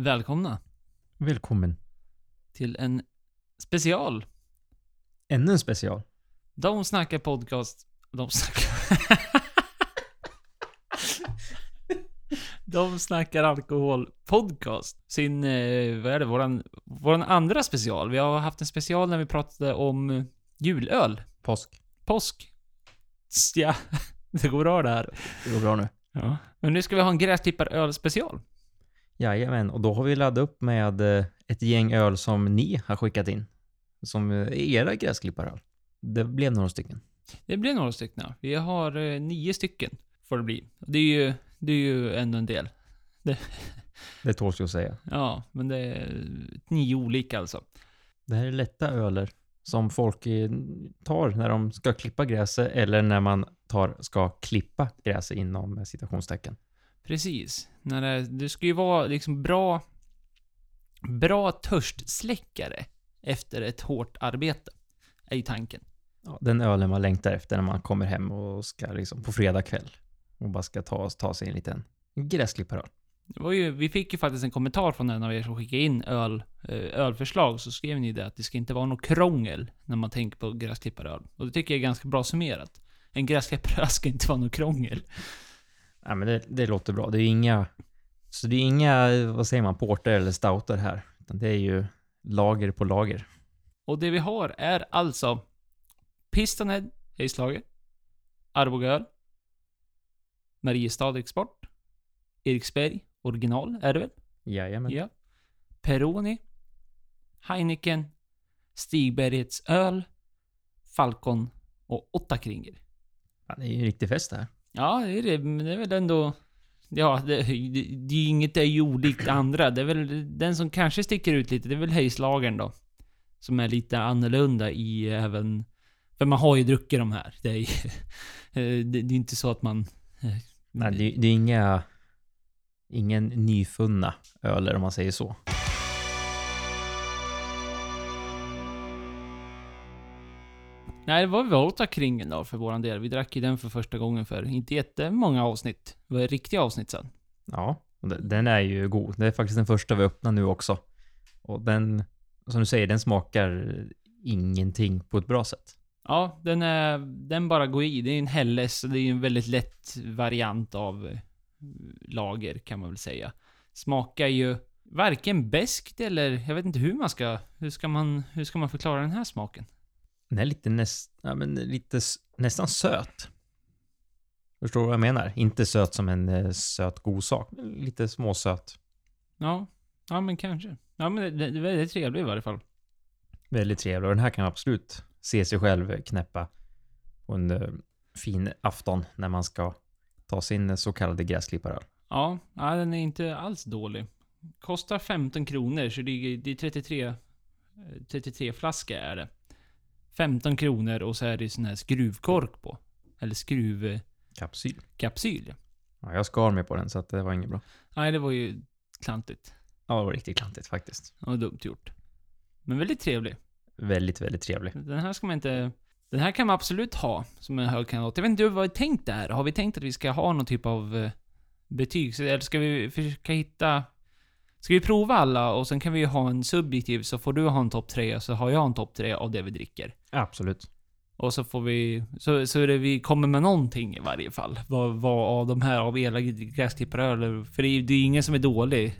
Välkomna Välkommen. till en special. Ännu en special. De snackar podcast. De snackar... De snackar alkohol podcast. Sin, eh, vad är det, våran, våran andra special. Vi har haft en special när vi pratade om julöl. Påsk. Påsk. Ja, det går bra det här. Det går bra nu. Ja. Men nu ska vi ha en gräsklipparöl special. Jajamän, och då har vi laddat upp med eh, ett gäng öl som ni har skickat in. Som eh, era gräsklipparöl. Det blev några stycken. Det blir några stycken. ja. Vi har eh, nio stycken, får det bli. Det är ju, det är ju ändå en del. Det tåls ju att säga. Ja, men det är nio olika alltså. Det här är lätta öler som folk tar när de ska klippa gräset eller när man tar, ska klippa gräset inom citationstecken. Precis. När det, det ska ju vara liksom bra, bra törstsläckare efter ett hårt arbete. Är ju tanken. Ja, den ölen man längtar efter när man kommer hem och ska liksom på fredag kväll och bara ska ta, ta sig en liten gräsklipparöl. Det var ju, vi fick ju faktiskt en kommentar från en av er som skickade in öl, eh, ölförslag, så skrev ni det att det ska inte vara något krångel när man tänker på gräsklipparöl. Och det tycker jag är ganska bra summerat. En gräsklipparöl ska inte vara något krångel. Ja, men det, det låter bra. Det är inga, så det är inga, vad säger man, porter eller stouter här. Utan det är ju lager på lager. Och det vi har är alltså Pistonhead, Hayslager, Arboga öl, Mariestad Export, Eriksberg original är det väl? Jajamän. Ja. Peroni, Heineken, Stigbergets öl, Falcon och åtta kringer. Ja, det är ju en riktig fest det här. Ja, det är det. Men det är väl ändå... Ja, det, det, det är ju inget är ju olikt andra. Det är väl den som kanske sticker ut lite, det är väl Hayslagern då. Som är lite annorlunda i även... För man har ju druckit de här. Det är, ju- eh, det, det är inte så att man... Nej, det, det är inga, ingen nyfunna öler om man säger så. Nej, det var väl åtta kringen då för våran del. Vi drack ju den för första gången för inte jättemånga avsnitt. Det var riktiga avsnitt sen. Ja, den är ju god. Det är faktiskt den första vi öppnar nu också. Och den, som du säger, den smakar ingenting på ett bra sätt. Ja, den är... Den bara går i. Det är en Helles, och det är en väldigt lätt variant av eh, lager kan man väl säga. Smakar ju varken beskt eller... Jag vet inte hur man ska... Hur ska man, hur ska man förklara den här smaken? Den är lite, näst, ja, men lite nästan söt. Förstår du vad jag menar? Inte söt som en eh, söt god sak. men Lite småsöt. Ja, ja men kanske. Ja men det, det, är väldigt trevligt i varje fall. Väldigt trevlig. Och den här kan absolut se sig själv knäppa på en eh, fin afton när man ska ta sin så kallade gräsklipparöl. Ja, ja, den är inte alls dålig. Kostar 15 kronor, så det är, det är 33, eh, 33 flaskor är det. 15 kronor och så är det sån här skruvkork på. Eller skruvkapsyl. Kapsyl. ja. Ja, jag skar mig på den så att det var inget bra. Nej, det var ju klantigt. Ja, det var riktigt klantigt faktiskt. Var dumt gjort. Men väldigt trevlig. Väldigt, väldigt trevlig. Den här ska man inte... Den här kan man absolut ha som en hög kandidat. Jag vet inte vad vi tänkt där. Har vi tänkt att vi ska ha någon typ av eh, betyg? Eller ska vi försöka hitta... Ska vi prova alla och sen kan vi ha en subjektiv, så får du ha en topp tre, så har jag en topp tre av det vi dricker. Absolut. Och så får vi... Så, så är det vi kommer med någonting i varje fall. Vad, vad av de här, av era gräsklipparöl, för det är ju ingen som är dålig.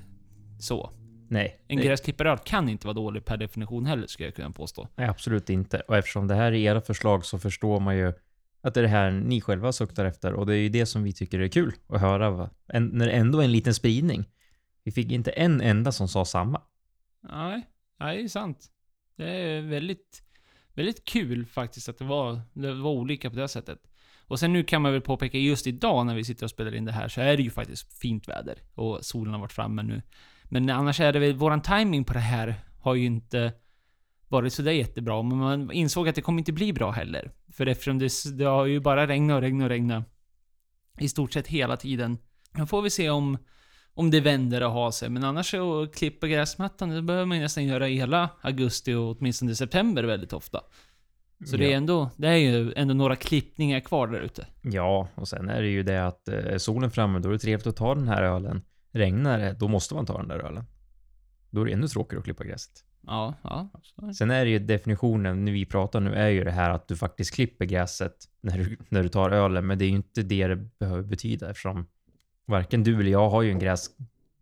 Så. Nej, En gräsklipparöl kan inte vara dålig per definition heller, skulle jag kunna påstå. nej, absolut inte. Och eftersom det här är era förslag så förstår man ju att det är det här ni själva suktar efter. Och det är ju det som vi tycker är kul att höra. Va? En, när det ändå är en liten spridning. Vi fick inte en enda som sa samma. Nej, nej, det är sant. Det är väldigt, väldigt kul faktiskt att det var, det var olika på det sättet. Och sen nu kan man väl påpeka, just idag när vi sitter och spelar in det här, så är det ju faktiskt fint väder. Och solen har varit framme nu. Men annars är det väl, våran timing på det här har ju inte varit sådär jättebra. Men man insåg att det kommer inte bli bra heller. För eftersom det, det har ju bara regnat och regnat och regnat. I stort sett hela tiden. Nu får vi se om om det vänder och har sig. Men annars så att klippa gräsmattan, det behöver man nästan göra hela augusti och åtminstone september väldigt ofta. Så det är ändå, det är ju ändå några klippningar kvar där ute. Ja, och sen är det ju det att eh, är solen framme, då är det trevligt att ta den här ölen. Regnar det, då måste man ta den där ölen. då är det ännu tråkigare att klippa gräset. Ja, ja. Så. Sen är det ju definitionen, när vi pratar nu, är ju det här att du faktiskt klipper gräset när du, när du tar ölen, men det är ju inte det det behöver betyda eftersom varken du eller jag har ju en gräs,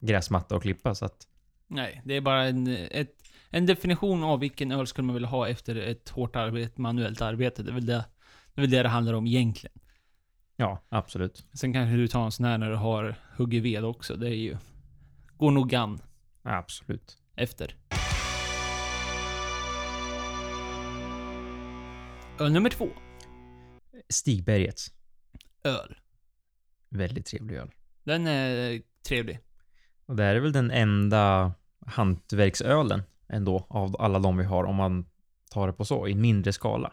gräsmatta att klippa, så att Nej, det är bara en, ett, en definition av vilken öl skulle man vilja ha efter ett hårt arbete, manuellt arbete. Det är väl det det, är väl det, det handlar om egentligen. ja, absolut. Sen kanske du tar en sån här när du har huggit ved också. Det är ju... Går nog an Absolut. efter. Öl nummer två. Stigbergets. Öl. Väldigt trevlig öl. Den är trevlig. Och det här är väl den enda hantverksölen ändå av alla de vi har om man tar det på så, i mindre skala.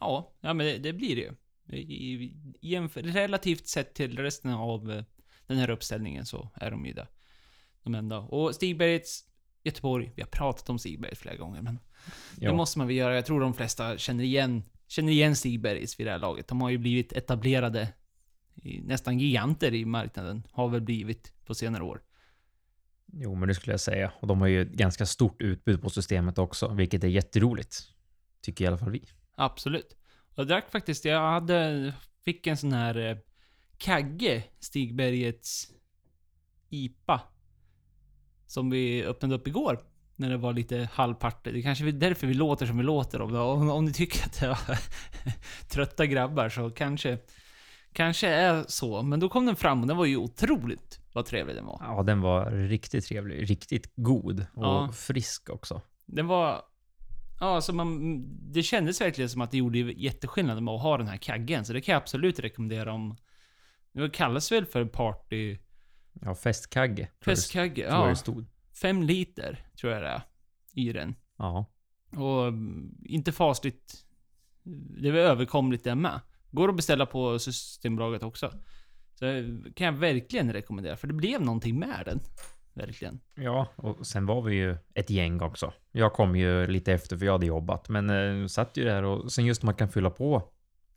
Ja, ja men det, det blir det ju. I, jämför, relativt sett till resten av eh, den här uppställningen så är de ju det. De enda. Och Stigbergets Göteborg, vi har pratat om Stigbergets flera gånger, men Ja, det måste man väl göra. Jag tror de flesta känner igen, känner igen Stigbergets vid det här laget. De har ju blivit etablerade, nästan giganter i marknaden, har väl blivit på senare år. Jo, men det skulle jag säga. Och de har ju ett ganska stort utbud på systemet också, vilket är jätteroligt. Tycker i alla fall vi. Absolut. Jag drack faktiskt, jag hade, fick en sån här eh, kagge, Stigbergets IPA. Som vi öppnade upp igår. När det var lite halvpart. Det kanske är därför vi låter som vi låter. Om, om, om ni tycker att det var trötta grabbar så kanske, kanske är så. Men då kom den fram och den var ju otroligt vad trevlig den var. Ja, den var riktigt trevlig. Riktigt god och Ja. frisk också. Den var... Ja, alltså man, det kändes verkligen som att det gjorde jätteskillnad med att ha den här kaggen. Så det kan jag absolut rekommendera om... Det kallas väl för party... Ja, festkagge. Festkagge? tror Ja. det stod. Fem liter, tror jag det är. I den. Ja. Och mm, inte fasligt... Det väl överkomligt det med. Går att beställa på Systembolaget också. Så kan jag verkligen rekommendera, för det blev någonting med den. Verkligen. Ja, och sen var vi ju ett gäng också. Jag kom ju lite efter för jag hade jobbat, men eh, satt ju där och sen just man kan fylla på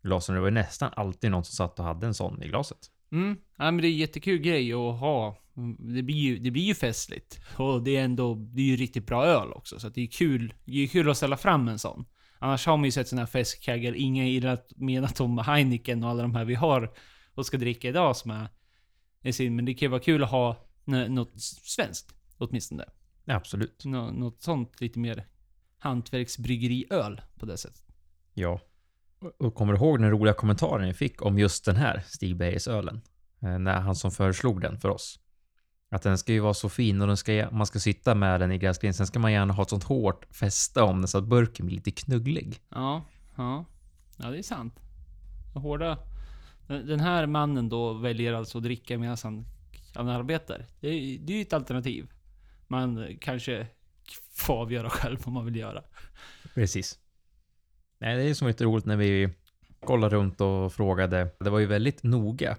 glasen. Det var ju nästan alltid någon som satt och hade en sån i glaset. Mm. Ja, men det är en jättekul grej att ha. Det blir ju, det blir ju festligt. Och det är ändå, det är ju riktigt bra öl också. Så det är kul, det är kul att ställa fram en sån. Annars har man ju sett såna här festkaggar, inga illa menat om Heineken och alla de här vi har och ska dricka idag som är, är sin. Men det kan ju vara kul att ha något svenskt, åtminstone. Ja, absolut. Nå, något sånt lite mer hantverksbryggeriöl på det sättet. Ja. Och- kommer du ihåg den roliga kommentaren jag fick om just den här Stigbergs ölen? Eh, När han som föreslog den för oss. Att den ska ju vara så fin och den ska, man ska sitta med den i gräsklin. Sen ska man gärna ha ett sånt hårt fäste om den så att burken blir lite knugglig. Ja, ja. Ja, det är sant. Hårda... Den den här mannen då väljer alltså att dricka medan han, han arbetar. Det är, det är ju ett alternativ. Man kanske får avgöra själv vad man vill göra. Precis. Nej, det är som lite roligt när vi kollade runt och frågade. Det var ju väldigt noga.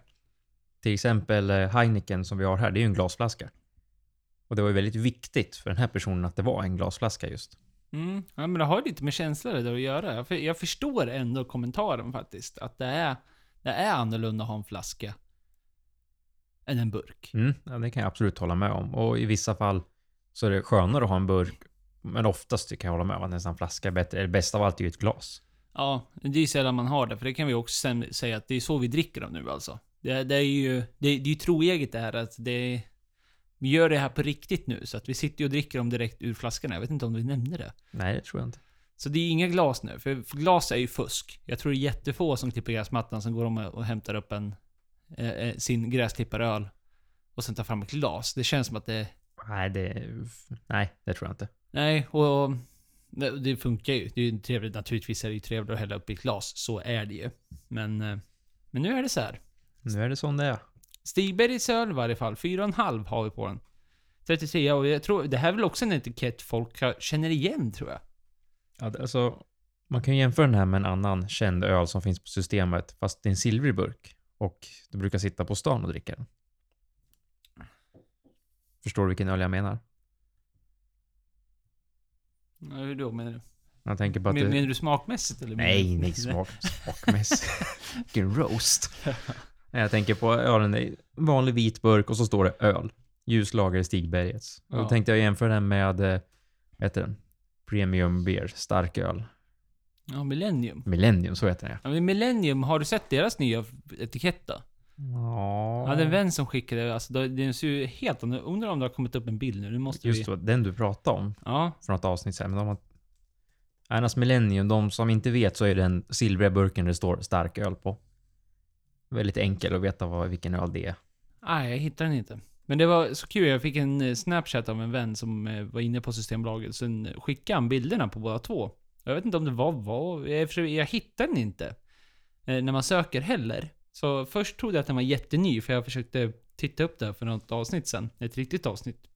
Till exempel eh, Heineken som vi har här, det är ju en glasflaska. Och det var ju väldigt viktigt för den här personen att det var en glasflaska just. Mm. Ja, men det har ju lite med känslor där att göra. Jag, för, jag förstår ändå kommentaren faktiskt. Att det är, det är annorlunda att ha en flaska än en burk. Mm, ja, det kan jag absolut hålla med om. Och i vissa fall så är det skönare att ha en burk. Men oftast tycker jag hålla med om att nästan flaska är bättre. Det bästa av allt är ju ett glas. Ja, det är ju sällan man har det, för det kan vi också säga att det är så vi dricker dem nu alltså. Det, det är ju, det, det är ju troeget det här att det... Vi gör det här på riktigt nu, så att vi sitter och dricker dem direkt ur flaskorna. Jag vet inte om vi nämnde det. Nej, det tror jag inte. Så det är inga glas nu, för, glas är ju fusk. Jag tror det är jättefå som klipper gräsmattan, som går om och hämtar upp en... Eh, eh, sin gräsklipparöl. Och sen tar fram ett glas. Det känns som att det... Nej, det, nej, det tror jag inte. Nej, och... Det, det funkar ju. Det är ju trevligt. Naturligtvis är det ju trevligt att hälla upp i ett glas. Så är det ju. Men... eh, Men nu är det så här. Nu är det som det är. Stigbergs öl i varje fall. 4,5 har vi på den. 33 och jag tror, det här är väl också en etikett folk känner igen tror jag. Ja, det- alltså, man kan ju jämföra den här med en annan känd öl som finns på systemet, fast det är en silvrig burk. Och du brukar sitta på stan och dricka den. Förstår du vilken öl jag menar? Ja, Hur då menar du? Jag tänker på att Men, det... menar du smakmässigt eller? Nej, du- nej, smak, smakmässigt. Vilken roast. Nej, Jag tänker på ölen vanlig vit burk och så står det öl. Ljuslager Stigbergets. Ja. då tänkte jag jämföra den med, eh, vad heter den? Premium Beer, starköl. Ja, Millennium. Millennium, så heter den ja. Men Millennium, har du sett deras nya etikett då? Ja, Jag hade en vän som skickade, alltså det- den ser ju helt annorlunda Undrar om det har kommit upp en bild nu, nu måste Just vi... då, den du pratade om Ja, för något avsnitt sen. Men de har... Annars Millennium, de som inte vet så är den silvriga burken det står starköl på. Väldigt enkel att veta vad, vilken öl det är. nej jag hittar den inte. Men det var så kul, jag fick en eh, snapchat av en vän som eh, var inne på Systembolaget, sen skickade han bilderna på båda två. Jag vet inte om det var vad, jag, jag hittar den inte. Eh, när man söker heller. Så först trodde jag att den var jätteny, för jag försökte titta upp det för något avsnitt sen. Ett riktigt avsnitt.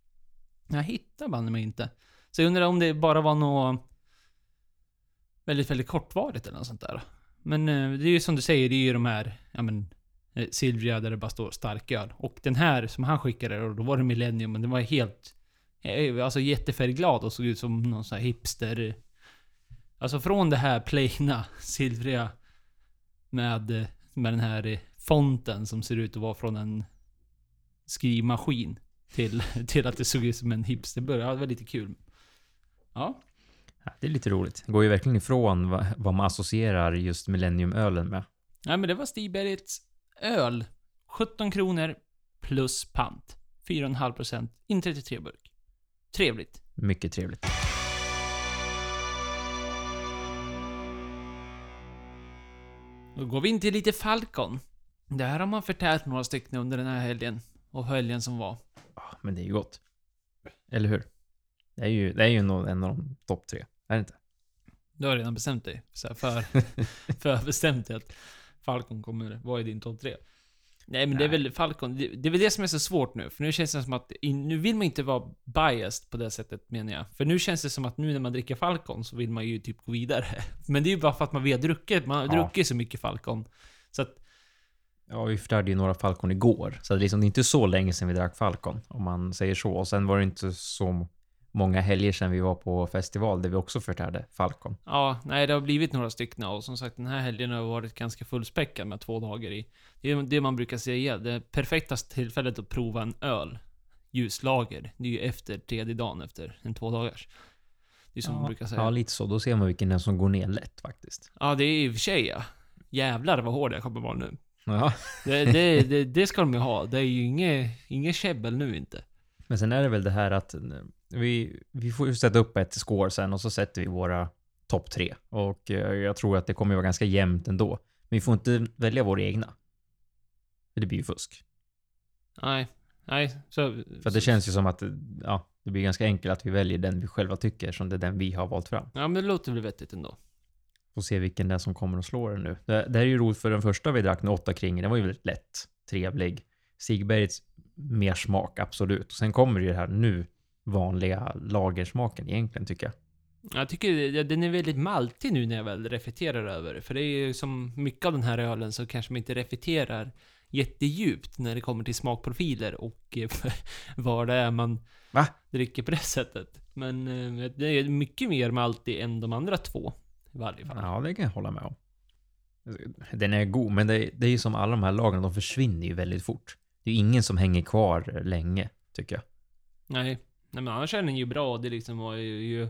Jag hittar banne mig inte. Så jag undrar om det bara var något väldigt, väldigt kortvarigt eller något sånt där. Men eh, det är ju som du säger, det är ju de här, ja men, Silvia silvriga där det bara står starköl. Och den här som han skickade, och då var det Millennium, men den var helt, eh, alltså jättefärgglad och såg ut som någon sån här hipster. Alltså från det här plaina, silvriga, med, med den här fonten som ser ut att vara från en skrivmaskin. Till, till att det såg ut som en hipsterburk. Ja, det var lite kul. Ja. Ja, det är lite roligt. Det går ju verkligen ifrån vad, vad man associerar just Millennium-ölen med. Nej men det var Stigbergets öl. 17 kronor plus pant. 4,5% in 33 burk. Trevligt. Mycket trevligt. Då går vi in till lite Falcon. Där har man förtärt några stycken under den här helgen. Och helgen som var. Men det är ju gott. Eller hur? Det är ju, det är ju en av de topp tre. Är det inte? Du har redan bestämt dig. Så här, för, för bestämt dig att Falcon kommer vara i din topp 3. Nej men det är Nej. väl Falcon, det, det är väl det som är så svårt nu. För nu känns det som att, in, nu vill man inte vara biased på det sättet menar jag. För nu känns det som att nu när man dricker Falcon så vill man ju typ gå vidare. Men det är ju bara för att man vill ha druckit, man har Ja. druckit så mycket Falcon. Så att, Ja, vi förtärde ju några Falcon igår. Så det är, liksom, det är inte så länge sedan vi drack Falcon, om man säger så. Och sen var det inte så många helger sedan vi var på festival där vi också förtärde Falcon. ja, nej det har blivit några stycken och som sagt den här helgen har varit ganska fullspäckad med två dagar i. Det är det man brukar säga, det perfektaste tillfället att prova en öl, ljuslager, det är ju efter tredje dagen efter en två dagars. Det är som man brukar säga. Ja, Ja, lite så. Då ser man vilken som går ner lätt faktiskt. det är i och för sig ja. Jävlar vad hård jag kommer vara nu. Ja. Det, det, det, det ska de ju ha. Det är ju inget, inget käbbel nu inte. Men sen är det väl det här att vi, vi får ju sätta upp ett score sen och så sätter vi våra topp tre. Och eh, jag tror att det kommer vara ganska jämnt ändå. Men vi får inte välja våra egna. Det blir ju fusk. Nej, nej, så... För det känns ju som att ja, det blir ganska enkelt att vi väljer den vi själva tycker som det är den vi har valt fram. Ja men det låter väl vettigt ändå. Får se vilken det är som kommer att slå den nu. Det, det här är ju roligt för den första vi drack, den åtta kring, den var ju väldigt lätt. Trevlig. Sigbergets mer smak, absolut. Och sen kommer ju det här nu vanliga lagersmaken egentligen tycker jag. Jag tycker den är väldigt maltig nu när jag väl reflekterar över det. För det är ju som mycket av den här ölen så kanske man inte reflekterar jättedjupt när det kommer till smakprofiler och eh, vad det är man Va? dricker på det sättet. Men eh, det är mycket mer maltig än de andra två. I varje fall. Ja, det kan jag hålla med om. Den är god, men det, det är ju som alla de här lagren, de försvinner ju väldigt fort. Det är ju ingen som hänger kvar länge, tycker jag. Nej. Nej men annars är den ju bra. Det liksom var ju... ju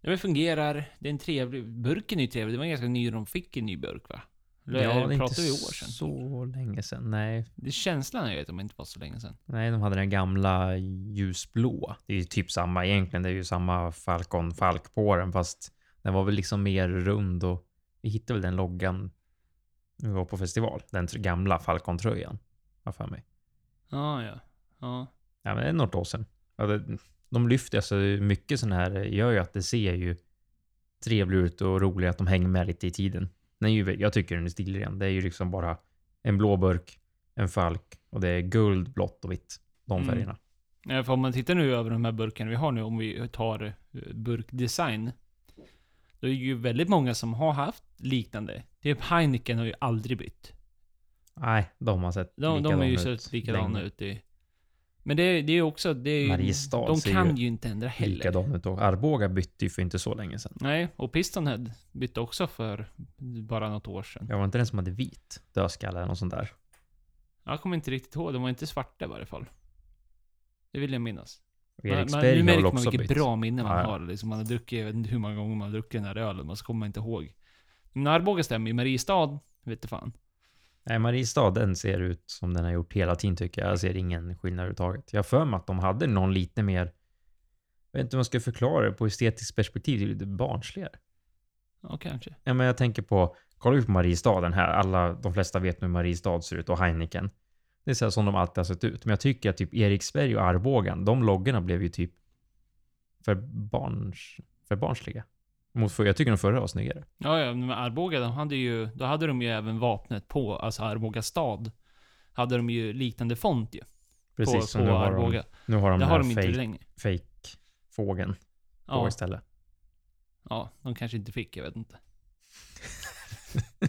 den fungerar. Det är en trevlig... Burken är ju trevlig. Det var ganska ny de fick en ny burk va? Eller ja, det är inte vi år sedan? så länge sedan. Nej, Det är känslan är ju att de inte var så länge sedan. nej, de hade den gamla ljusblå. Det är ju typ samma egentligen. Det är ju samma Falcon Falk på den, fast den var väl liksom mer rund och vi hittade väl den loggan när vi var på festival. Den gamla Falcon-tröjan, har jag för mig. Ja, ja. Ja. Ja, men det är något år sedan. De lyfter, alltså mycket sån här gör ju att det ser ju trevligt ut och roligt att de hänger med lite i tiden. Den är ju, jag tycker den är stilren. Det är ju liksom bara en blå burk, en falk och det är guld, blått och vitt. De Mm. färgerna. Ja, för om man tittar nu över de här burkarna vi har nu, om vi tar eh, burkdesign. Då är det ju väldigt många som har haft liknande. Typ Heineken har ju aldrig bytt. Nej, de har sett De, de är ju sett likadana länge. ut i... Men det, det är också... Det är, Mariestad de kan ju ju inte ändra heller. Likadana ut och Arboga bytte ju för inte så länge sedan. Nej, och Pistonhead bytte också för bara något år sedan. Jag var inte den som hade vit dödskalle eller något sånt där. Jag kommer inte riktigt ihåg, de var inte svarta i varje fall. Det vill jag minnas. Man, man, nu märker man vilket bytt. bra minne man ja. har. Liksom man har druckit, jag vet inte hur många gånger man har druckit den här ölen, men så kommer man inte ihåg. Men Arboga stämmer ju. Mariestad, vet du fan. Nej, Mariestad, den ser ut som den har gjort hela tiden tycker jag. Jag ser ingen skillnad överhuvudtaget. Jag har för mig att de hade någon lite mer, jag vet inte hur man ska förklara det på estetiskt perspektiv, det är lite barnsligare. Ja, kanske. Ja, men jag tänker på, kolla ut på Mariestad den här, alla, de flesta vet nu hur Mariestad ser ut och Heineken. Det är så här som de alltid har sett ut. Men jag tycker att typ Eriksberg och Arbogan, de loggorna blev ju typ för, barns, för barnsliga. Mot för, jag tycker de förra var snyggare. Ja, ja, men Arboga, de hade ju, då hade de ju även vapnet på, alltså Arboga stad. Hade de ju liknande font ju. Precis, på, som på nu har Arboga. de, nu har de det den har de inte fake, längre. fake fågeln på Ja, istället. ja, de kanske inte fick, jag vet inte.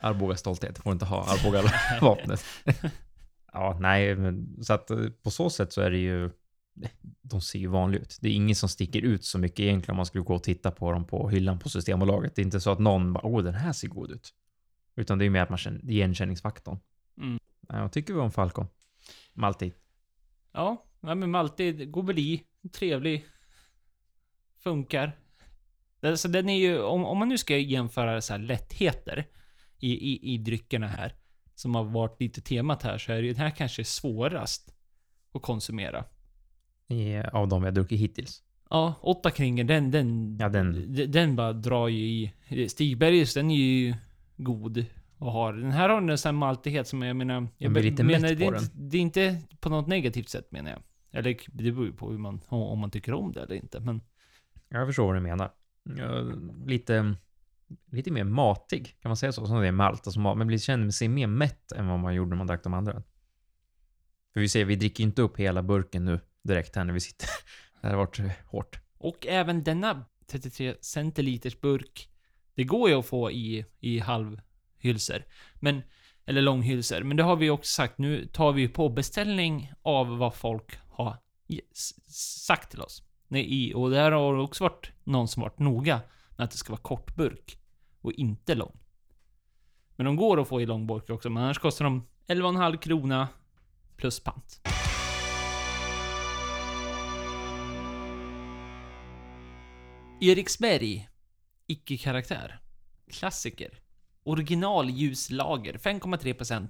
Arboga stolthet, får inte ha Arboga-vapnet. ja, nej, men så att eh, på så sätt så är det ju, de ser ju vanliga ut. Det är ingen som sticker ut så mycket egentligen om man skulle gå och titta på dem på hyllan på Systembolaget. Det är inte så att någon bara, åh, den här ser god ut. Utan det är mer att man känner igenkänningsfaktorn. Mm. Vad tycker vi om Falcon? Malti. Ja, nej, men Malte går väl i. Trevlig. Funkar. Alltså den är ju, om, om man nu ska jämföra så lättheter i, i, i dryckerna här, som har varit lite temat här, så är det ju den här kanske svårast att konsumera. I, av de vi har druckit hittills. Ja, åtta kringor, den, den, Ja, den- den, den bara drar ju i. Stigbergs, den är ju god att ha. Den här har en sån här maltighet som jag menar... Jag blir lite menar, mätt det, är på inte, det är inte på något negativt sätt menar jag. Eller det beror ju på hur man, om man tycker om det eller inte. Men Jag förstår vad du menar. Lite, lite mer matig, kan man säga så? Som det är malt och mat, men blir, känner sig mer mätt än vad man gjorde när man drack de andra. För vi ser, vi dricker inte upp hela burken nu direkt här när vi sitter. Det har varit hårt. Och även denna 33 centiliters burk. Det går ju att få i, i halvhylsor. Men, eller långhylsor. Men det har vi också sagt. Nu tar vi på beställning av vad folk har sagt till oss. Nej, i, och där har det också varit någon som varit noga med att det ska vara kort burk. Och inte lång. Men de går att få i lång burk också. Men annars kostar de 11,5 krona plus pant. Eriksberg. Icke-karaktär. Klassiker. Original ljuslager. 5,3%.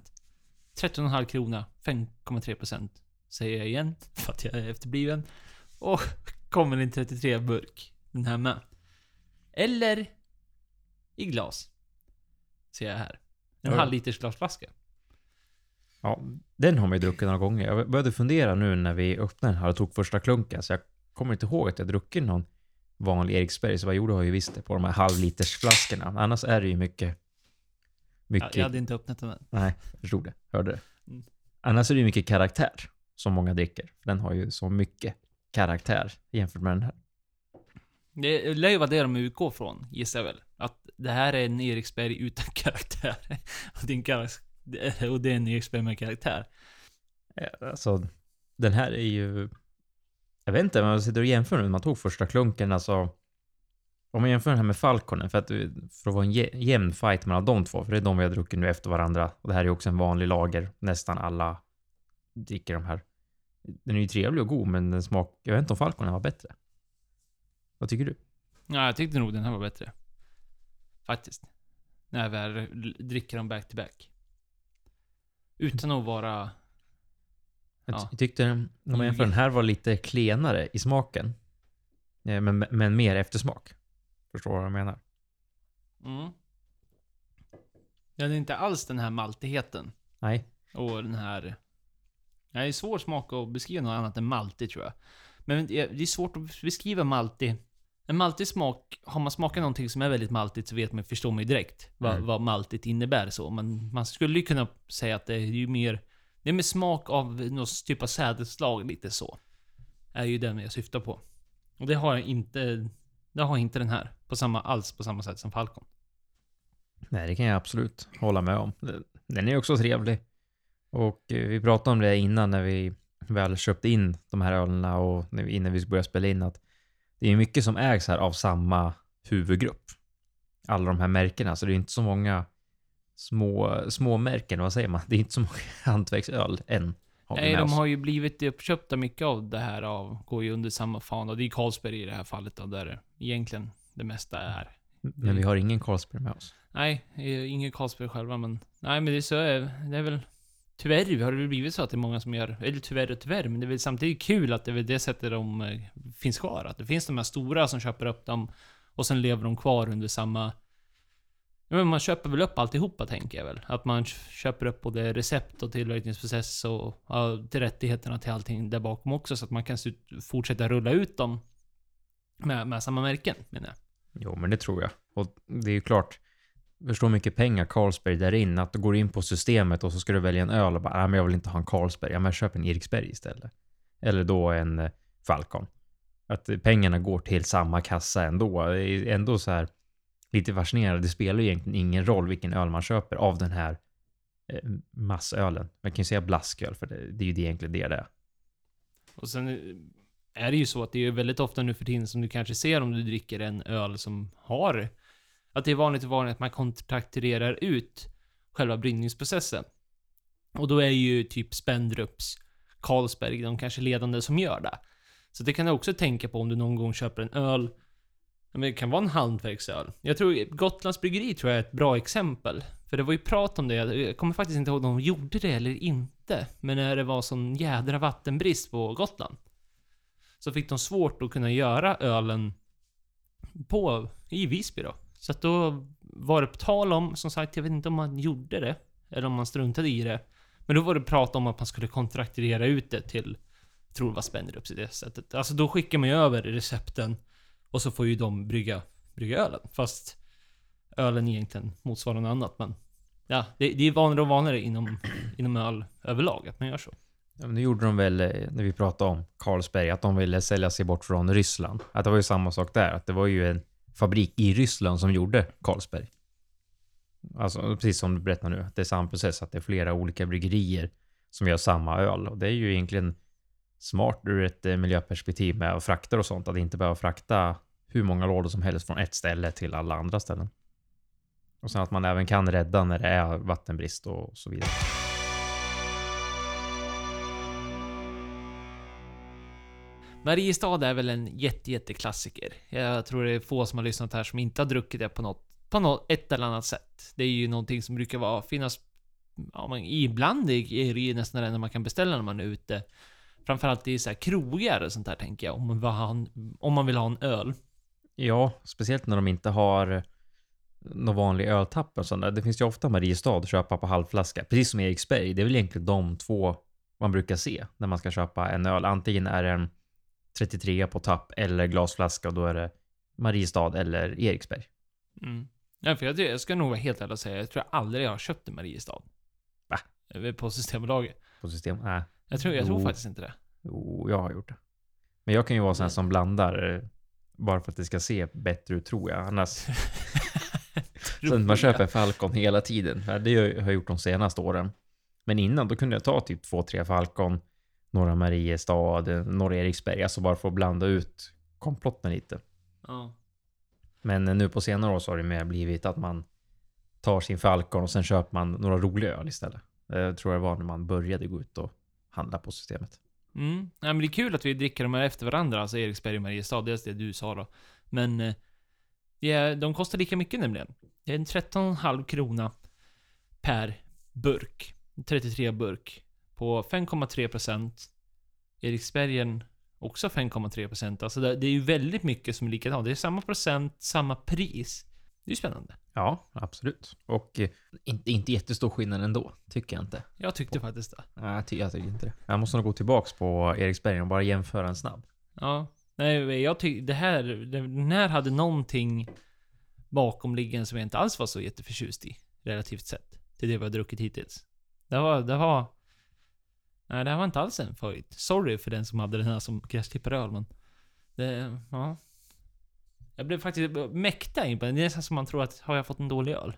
13,5 krona. 5,3%. Säger jag igen, för att jag är efterbliven. Och kommer en 33 burk. Den här med. Eller i glas. Ser jag här. En Ja. halv liters glasflaska. Ja, den har man ju druckit några gånger. Jag började fundera nu när vi öppnade den här och tog första klunken, så jag kommer inte ihåg att jag druckit någon vanlig Eriksberg, så vad gjorde har ju visst det på de här halvlitersflaskorna. Annars är det ju mycket... Mycket... jag hade inte öppnat den än. Nej, jag förstod det. Hörde det. Mm. Annars är det ju mycket karaktär som många dricker. För den har ju så mycket karaktär jämfört med den här. Det lär ju vara det de utgår från, gissar jag väl. Att det här är en Eriksberg utan karaktär. Och en, karak- och det är en Eriksberg med karaktär. Ja, Alltså, den här är ju... Jag vet inte, man sitter och jämför nu när man tog första klunken, alltså... Om man jämför den här med Falconen, för att, för att vara en jämn fight mellan de två, för det är de vi har druckit nu efter varandra. Och det här är också en vanlig lager. Nästan alla dricker de här. Den är ju trevlig och god, men den smak... Jag vet inte om Falconen var bättre. Vad tycker du? Ja, jag tyckte nog den här var bättre. Faktiskt. När jag väl dricker dem back to back. Utan att vara... Jag Ja. ty- tyckte, om man jämför den här var lite klenare i smaken. Eh, Men, men mer eftersmak. Förstår vad jag menar? Mm. Den är inte alls den här maltigheten. Nej. Och den här... Det är svår smak att beskriva något annat än maltig tror jag. Men det är det är svårt att beskriva maltig. En maltig smak, har man smakat någonting som är väldigt maltigt så vet man, förstår man ju direkt vad, Mm. vad maltigt innebär så. Men man skulle ju kunna säga att det är ju mer... Det är med smak av någon typ av sädesslag, lite så. Är ju den jag syftar på. Och det har jag inte... Det har inte den här. På samma, alls på samma sätt som Falcon. Nej, det kan jag absolut hålla med om. Den är också trevlig. Och eh, vi pratade om det innan när vi väl köpte in de här ölerna och innan vi började spela in att det är mycket som ägs här av samma huvudgrupp. Alla de här märkena, så det är inte så många små, små märken, vad säger man? Det är inte så många hantverksöl än. Nej, de oss. har ju blivit uppköpta mycket av det här av, går ju under samma fan. Och det är Carlsberg i det här fallet då, där egentligen det mesta är. Men vi har ingen Carlsberg med oss. Nej, eh, ingen Carlsberg själva, men... Nej, men det är så, eh, det är väl... Tyvärr har det blivit så att det är många som gör, eller tyvärr och tyvärr, men det är väl samtidigt kul att det är väl det sättet de eh, finns kvar. Att det finns de här stora som köper upp dem och sen lever de kvar under samma... Ja, men man köper väl upp alltihopa tänker jag väl. Att man köper upp både recept och tillverkningsprocess och ja, till rättigheterna till allting där bakom också så att man kan fortsätta rulla ut dem med, med samma märken menar jag. Jo, men det tror jag. Och det är ju klart, förstå hur mycket pengar Carlsberg där in. Att du går in på systemet och så ska du välja en öl och bara, nej men jag vill inte ha en Carlsberg. Ja, men jag köper en Eriksberg istället. Eller då en eh, Falcon. Att pengarna går till samma kassa ändå. Det är ändå så här lite fascinerande. Det spelar ju egentligen ingen roll vilken öl man köper av den här eh, massölen. Man kan ju säga blasköl, för det, det är ju det egentligen det det är. Och sen eh, är det ju så att det är väldigt ofta nu för tiden som du kanske ser om du dricker en öl som har... Att det är vanligt och vanligt att man kontrakterar ut själva bryggningsprocessen. Och då är ju typ Spendrups, Carlsberg, de kanske ledande som gör det. Så det kan du också tänka på om du någon gång köper en öl. Ja, Men det kan vara en hantverksöl. Jag tror Gotlands Bryggeri tror jag är ett bra exempel. För det var ju prat om det, jag kommer faktiskt inte ihåg om de gjorde det eller inte. Men när det var sån jädra vattenbrist på Gotland. Så fick de svårt att kunna göra ölen på, i Visby då. Så att då var det på tal om, som sagt, jag vet inte om man gjorde det. Eller om man struntade i det. Men då var det prat om att man skulle kontraktera ut det till, tror det var Spendrups i det sättet. Alltså då skickar man ju över recepten och så får ju de brygga, brygga ölen. Fast ölen egentligen motsvarar något annat men Ja, det, det är vanligare och vanligare inom, inom öl överlag att man gör så. Ja, men nu gjorde de väl, eh, när vi pratade om Carlsberg, att de ville sälja sig bort från Ryssland. Att det var ju samma sak där, att det var ju en fabrik i Ryssland som gjorde Carlsberg. Alltså precis som du berättar nu, att det är samma process, att det är flera olika bryggerier som gör samma öl. Och det är ju egentligen smart ur ett eh, miljöperspektiv med frakter och sånt, att inte behöva frakta hur många lådor som helst från ett ställe till alla andra ställen. Och sen att man även kan rädda när det är vattenbrist och så vidare. Mariestad är väl en jätte, jätteklassiker. Jag tror det är få som har lyssnat här som inte har druckit det på något, på något, ett eller annat sätt. Det är ju någonting som brukar vara, finnas, ja, man, ibland är det ju nästan det enda man kan beställa när man är ute. Framförallt i så här krogar och sånt där tänker jag, om man vill ha en, om man vill ha en öl. Ja, speciellt när de inte har någon vanlig öltapp och sånt där. Det finns ju ofta Mariestad att köpa på halvflaska. Precis som Eriksberg. Det är väl egentligen de två man brukar se när man ska köpa en öl. Antingen är det en 33 på tapp eller glasflaska och då är det Mariestad eller Eriksberg. Mm. Ja, för jag, jag ska nog vara helt ärlig och säga, jag tror jag aldrig jag har köpt en Mariestad. Va? Eh, På Systembolaget. På system. Nej, Jag tror, jag tror Jo. faktiskt inte det. jo, jag har gjort det. Men jag kan ju vara sån här som blandar eh, bara för att det ska se bättre ut tror jag. Annars Så att man köper Falcon hela tiden. Ja, Det har jag gjort de senaste åren. Men innan då kunde jag ta typ två, tre Falcon, några Mariestad, några Eriksberg, alltså bara för att blanda ut komplotten lite. Ja. Men nu på senare år så har det mer blivit att man tar sin Falcon och sen köper man några roliga öl istället. Jag tror det var när man började gå ut och handla på systemet. Mm. Ja, men det är kul att vi dricker de här efter varandra, alltså Eriksberg och Mariestad, dels det du sa då. Men eh, ja, de kostar lika mycket nämligen. Det är en 13,5 krona per burk. 33 burk. På 5,3 procent. Eriksbergen också 5,3 procent. Alltså det är ju väldigt mycket som är likadant. Det är samma procent, samma pris. Det är ju spännande. Ja, absolut. Och eh, inte, inte jättestor skillnad ändå, tycker jag inte. Jag tyckte faktiskt det. Nej, jag, ty- jag tycker inte det. Jag måste nog gå tillbaks på Eriksberg och bara jämföra en snabb. Ja. Nej, jag tycker det här, den här hade någonting bakomliggande som jag inte alls var så jätteförtjust i. Relativt sett. Till det vi har druckit hittills. Det var, det var... Nej, det här var inte alls en favorit. Sorry för den som hade den här som gräsklippare men... Det, ja. Jag blev faktiskt mäkta imponerad. Det är nästan som man tror att, har jag fått en dålig öl?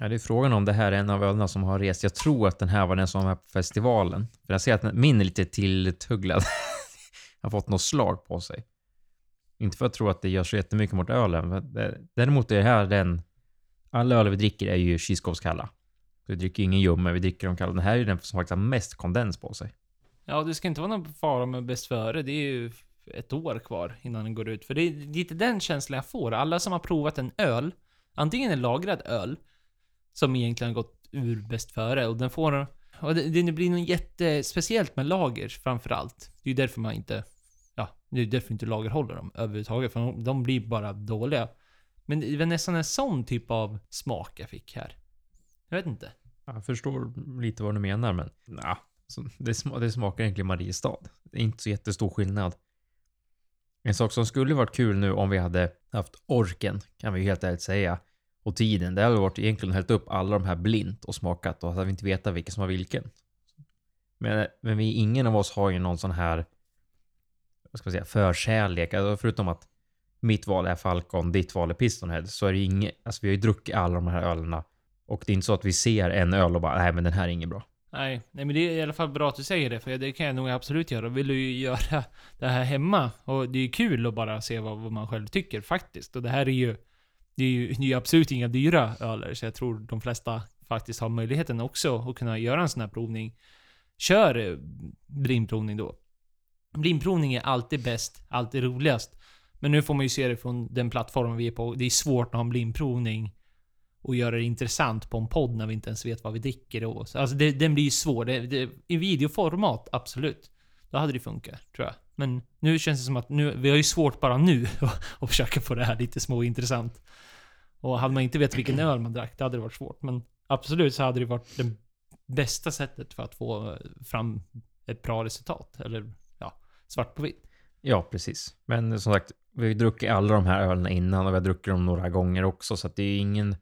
Ja, det är frågan om det här är en av ölerna som har rest. Jag tror att den här var den som var på festivalen. För jag ser att min är lite tilltugglad. har fått något slag på sig. Inte för att tro att det gör så jättemycket mot ölen. men Däremot är det här den... Alla öl vi dricker är ju kylskåpskalla. Vi dricker ingen ljummen, vi dricker de kalla. Den här är ju den som faktiskt har mest kondens på sig. Ja, det ska inte vara någon fara med bäst före. Det är ju ett år kvar innan den går ut. För det är lite den känslan jag får. Alla som har provat en öl, antingen en lagrad öl, som egentligen har gått ur bäst före, och den får... Och det, det blir något jättespeciellt med lager framförallt. Det är ju därför man inte... Ja, det är därför inte lager håller dem överhuvudtaget, för de, de blir bara dåliga. Men det var nästan en sån typ av smak jag fick här. Jag vet inte. Jag förstår lite vad du menar, men nah, det, det smakar egentligen Mariestad. Det är inte så jättestor skillnad. En sak som skulle varit kul nu om vi hade haft orken, kan vi ju helt ärligt säga, och tiden, det hade varit egentligen hällt upp alla de här blint och smakat och hade vi inte vetat vilken som var vilken. Men, men vi, ingen av oss har ju någon sån här, vad ska man säga, förkärlek. Alltså förutom att mitt val är Falcon, ditt val är Pistonhead, så är det inget, alltså vi har ju druckit alla de här ölerna och det är inte så att vi ser en öl och bara, nej men den här är inget bra. Nej, nej men det är i alla fall bra att du säger det, för det kan jag nog absolut göra. Vill du ju göra det här hemma, och det är ju kul att bara se vad, vad man själv tycker faktiskt. Och det här är ju, det är ju, det är ju absolut inga dyra öler, så jag tror de flesta faktiskt har möjligheten också att kunna göra en sån här provning. Kör eh, blindprovning då. Blindprovning är alltid bäst, alltid roligast. Men nu får man ju se det från den plattformen vi är på. Det är svårt att ha en blindprovning och göra det intressant på en podd när vi inte ens vet vad vi dricker Och, Så, Alltså det, den blir ju svår. Det, det, I videoformat, absolut. Då hade det funkat, tror jag. Men nu känns det som att nu, vi har ju svårt bara nu att- försöka få det här lite småintressant. Och hade man inte vetat vilken öl man drack, det hade det varit svårt. Men absolut så hade det varit det bästa sättet för att få fram ett bra resultat. Eller ja, svart på vitt. Ja, precis. Men som sagt, vi har ju druckit alla de här ölen innan och vi har druckit dem några gånger också, så att det är ingen...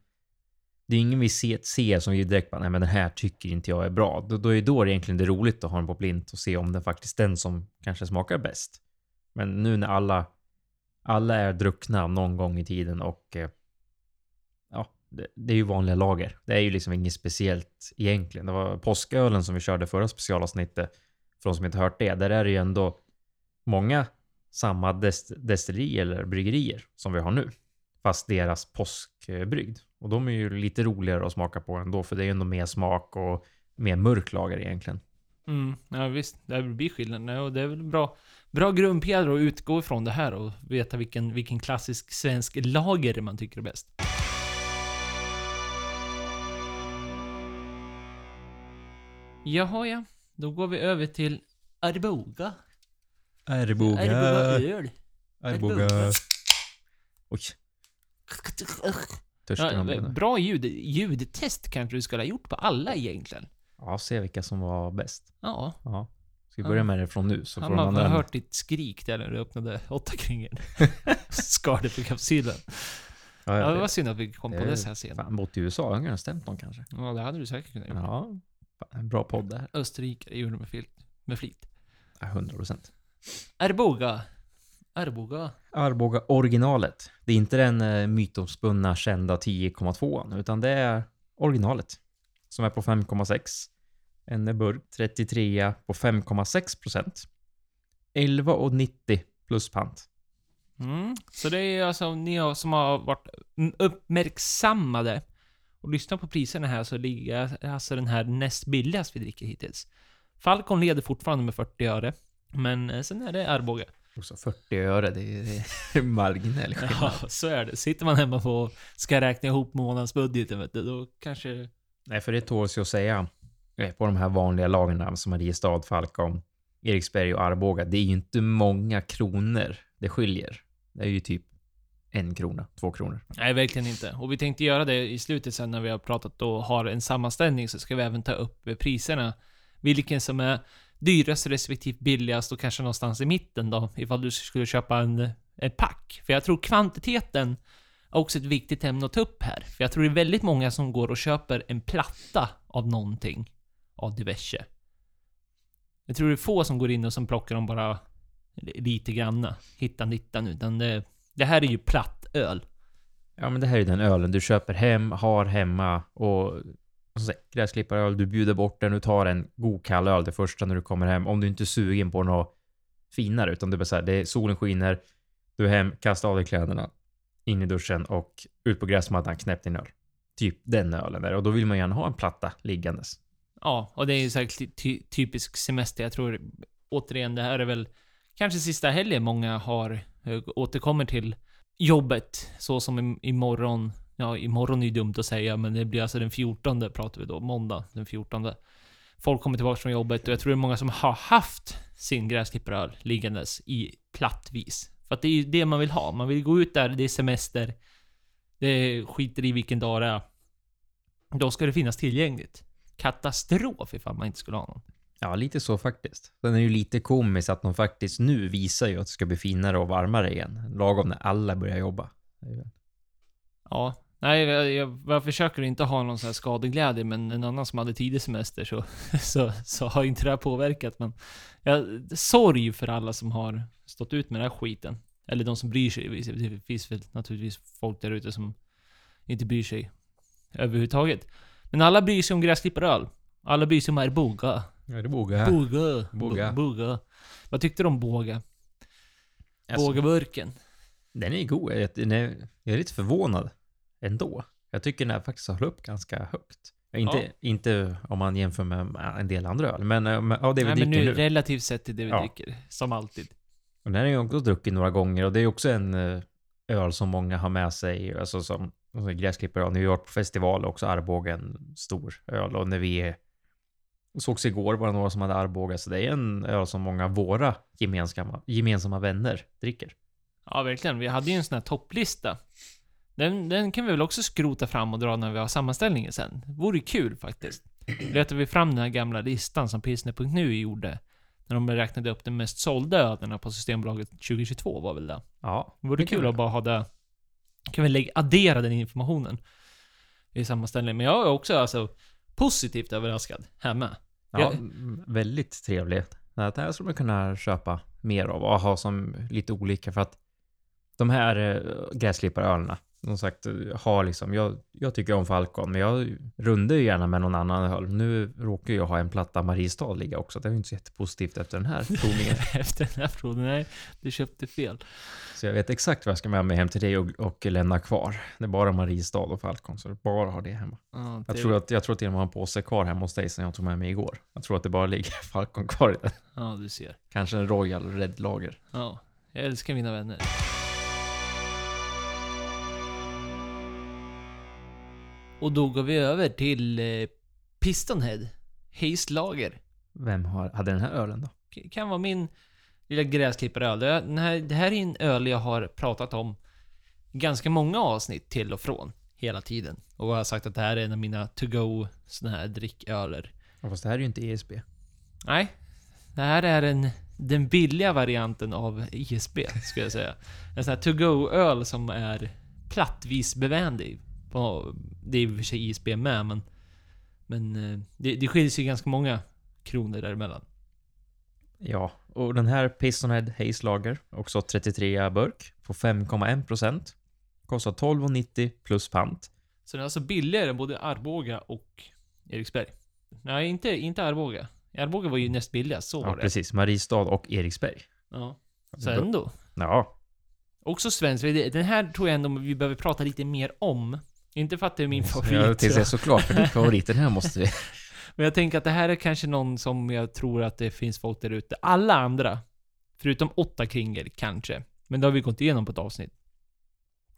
Det är ingen vi ser, ser som vi direkt bara, nej men den här tycker inte jag är bra. Då, då är då det egentligen det roligt att ha den på blint och se om den faktiskt är den som kanske smakar bäst. Men nu när alla, alla är druckna någon gång i tiden och eh, ja, det, det är ju vanliga lager. Det är ju liksom inget speciellt egentligen. Det var påskölen som vi körde förra specialavsnittet. För de som inte hört det, där är det ju ändå många samma dest destilleri eller bryggerier som vi har nu. Fast deras påskbrygd. Och de är ju lite roligare att smaka på ändå, för det är ju ändå mer smak och mer mörk lager egentligen. Mm, ja visst. Det blir skillnad. Och det är väl bra, bra grundpjäder att utgå ifrån det här och veta vilken, vilken klassisk svensk lager man tycker är bäst. Jaha ja, då går vi över till Arboga. Arboga. öl. Arboga. Oj, Ja, bra ljud. Ljudtest kanske du skulle ha gjort på alla egentligen. Ja, se vilka som var bäst. Ja. Ja. Ska vi börja med det från nu? Så Ja, får man har hört ditt skrik där när du öppnade åttakringen. Skar det för kapsylen. Ja, Ja, det det, var synd att vi kom på det- det så här sent. fan, bott i USA, jag har stämt någon kanske. Ja, det hade du säkert kunnat göra. Ja, fan, en bra podd det här. Österrike gjorde med, fil- med flit. Ja, 100 procent. Arboga. Arboga. Arboga originalet. Det är inte den eh, mytomspunna kända 10,2 utan det är originalet. Som är på 5,6. En burk 33 på 5,6 procent. 11,90 plus pant. Mm. Så det är alltså ni har- som har varit mm, uppmärksammade och lyssnat på priserna här så ligger alltså den här näst billigast vi dricker hittills. Falcon leder fortfarande med 40 öre. Men eh, sen är det Arboga. Också 40 öre, det är, är marginell Ja, skillnad. så är det. Sitter man hemma och ska räkna ihop månadsbudgeten, vet du, då kanske... Nej, för det tåls ju att säga eh, på de här vanliga lagren som Mariestad, Falcon, Eriksberg och Arboga. Det är ju inte många kronor det skiljer. Det är ju typ en krona, två kronor. Nej, verkligen inte. Och vi tänkte göra det i slutet sen när vi har pratat och har en sammanställning så ska vi även ta upp priserna. Vilken som är dyrast respektive billigast och kanske någonstans i mitten då, ifall du skulle köpa en, en pack. För jag tror kvantiteten är också ett viktigt ämne att ta upp här. För jag tror det är väldigt många som går och köper en platta av någonting. Av diverse. Jag tror det är få som går in och som plockar dem bara lite granna. Hittan dittan. Utan det, det här är ju platt öl. Ja, men det här är den ölen du köper hem, har hemma och och så säger, gräsklipparöl, du bjuder bort den, du tar en god kall öl det första när du kommer hem. Om du inte är sugen på något finare, utan det är bara så här, det är, solen skiner, du är hem, kasta av dig kläderna, in i duschen och ut på gräsmattan, knäpp din öl. typ den ölen där. Och då vill man gärna ha en platta liggandes. Ja, och det är ju säkert ty typisk semester. Jag tror återigen, det här är väl kanske sista helgen många har eh, återkommer till jobbet. Så som imorgon. Ja, imorgon är ju dumt att säga, men det blir alltså den 14 pratar vi då. Måndag den 14. Folk kommer tillbaka från jobbet och jag tror det är många som har haft sin gräsklipparöl liggandes i plattvis. För att det är ju det man vill ha. Man vill gå ut där, det är semester. Det skiter i vilken dag det är. Då ska det finnas tillgängligt. Katastrof ifall man inte skulle ha någon. Ja, lite så faktiskt. Den är ju lite komisk att de faktiskt nu visar ju att det ska bli finare och varmare igen. Lagom när alla börjar jobba. Ja. Nej, jag, jag, jag försöker inte ha någon sån här skadeglädje, men en annan som hade tidig semester så, så, så har inte det här påverkat. Men jag, sorg för alla som har stått ut med den här skiten. Eller de som bryr sig. Det finns väl naturligtvis folk där ute som inte bryr sig överhuvudtaget. Men alla bryr sig om gräsklipparöl. Alla bryr sig om Arboga. Ja, det vågar Boga. Boga. Bo- Boga. Vad tyckte du om Båga? Alltså, Bågaburken. Den är god. Jag, jag är lite förvånad ändå. Jag tycker den här faktiskt håller upp ganska högt. Ja, Inte, Ja. inte om man jämför med en del andra öl, men eh, av det vi Nej, men nu, nu. relativt sett till det vi Ja. dricker. Som alltid. Och den har jag också druckit några gånger och det är också en eh, öl som många har med sig, alltså som alltså gräsklipparöl. New York på festival och också Arboga en stor öl och när vi sågs igår var det några som hade Arboga, så det är en öl som många av våra gemensamma, gemensamma vänner dricker. Ja, verkligen. Vi hade ju en sån här topplista. Den, den kan vi väl också skrota fram och dra när vi har sammanställningen sen. Det vore kul faktiskt. Letar vi fram den här gamla listan som pilsner.nu gjorde. När de räknade upp de mest sålda ölerna på Systembolaget 2022 var väl det. Ja, Det vore det kul vi att bara ha det. Kan vi lägga, addera den informationen i sammanställningen. Men jag är också alltså positivt överraskad här med. Ja, Jag- väldigt trevligt. Det här skulle man kunna köpa mer av och ha som lite olika för att de här eh, gräsklipparölerna, som sagt, har liksom, jag, jag tycker om Falcon, men jag rundar ju gärna med någon annan öl. Nu råkar jag ha en platta Mariestad ligga också. Det är ju inte så jättepositivt efter den här provningen. Efter den här proven. Nej, du köpte fel. så jag vet exakt vad jag ska med mig hem till dig och, och lämna kvar. Det är bara Mariestad och Falcon, så det bara har det hemma. Jag det- tror, att, jag tror och med har en påse kvar hemma hos dig som jag tog med mig igår. Jag tror att det bara ligger Falcon kvar i den. Ja, du ser. Kanske en Royal Red Lager. Ja, jag älskar mina vänner. Och då går vi över till eh, Pistonhead. Haze Lager. Vem har, hade den här ölen då? Kan vara min lilla gräsklipparöl. Det, den här, det här är en öl jag har pratat om ganska många avsnitt till och från. Hela tiden. Och jag har sagt att det här är en av mina to-go såna här dricköler. Ja, Fast det här är ju inte ESB. Nej. Det här är en, den billiga varianten av ISB, skulle jag säga. En sån här to-go-öl som är plattvis bevänlig. På- Det är i och för sig ISB med, men... Men eh, det, det skiljer sig ganska många kronor däremellan. Ja, och den här Pistonhead Haze Lager, också 33 burk, på 5,1%. Kostar 12,90 plus pant. Så den är alltså billigare än både Arboga och Eriksberg. Nej, inte, inte Arboga. Arboga var ju näst billigast, så var Ja, det. precis. Mariestad och Eriksberg. Ja. Så ändå. Ja, Också svensk. Den här tror jag ändå vi behöver prata lite mer om. Inte för att det är min favorit. jag tänkte säga såklart, för din favorit, den här måste vi... Men jag tänker att det här är kanske någon som jag tror att det finns folk där ute. Alla andra, förutom åtta kringer kanske. Men det har vi gått igenom på ett avsnitt.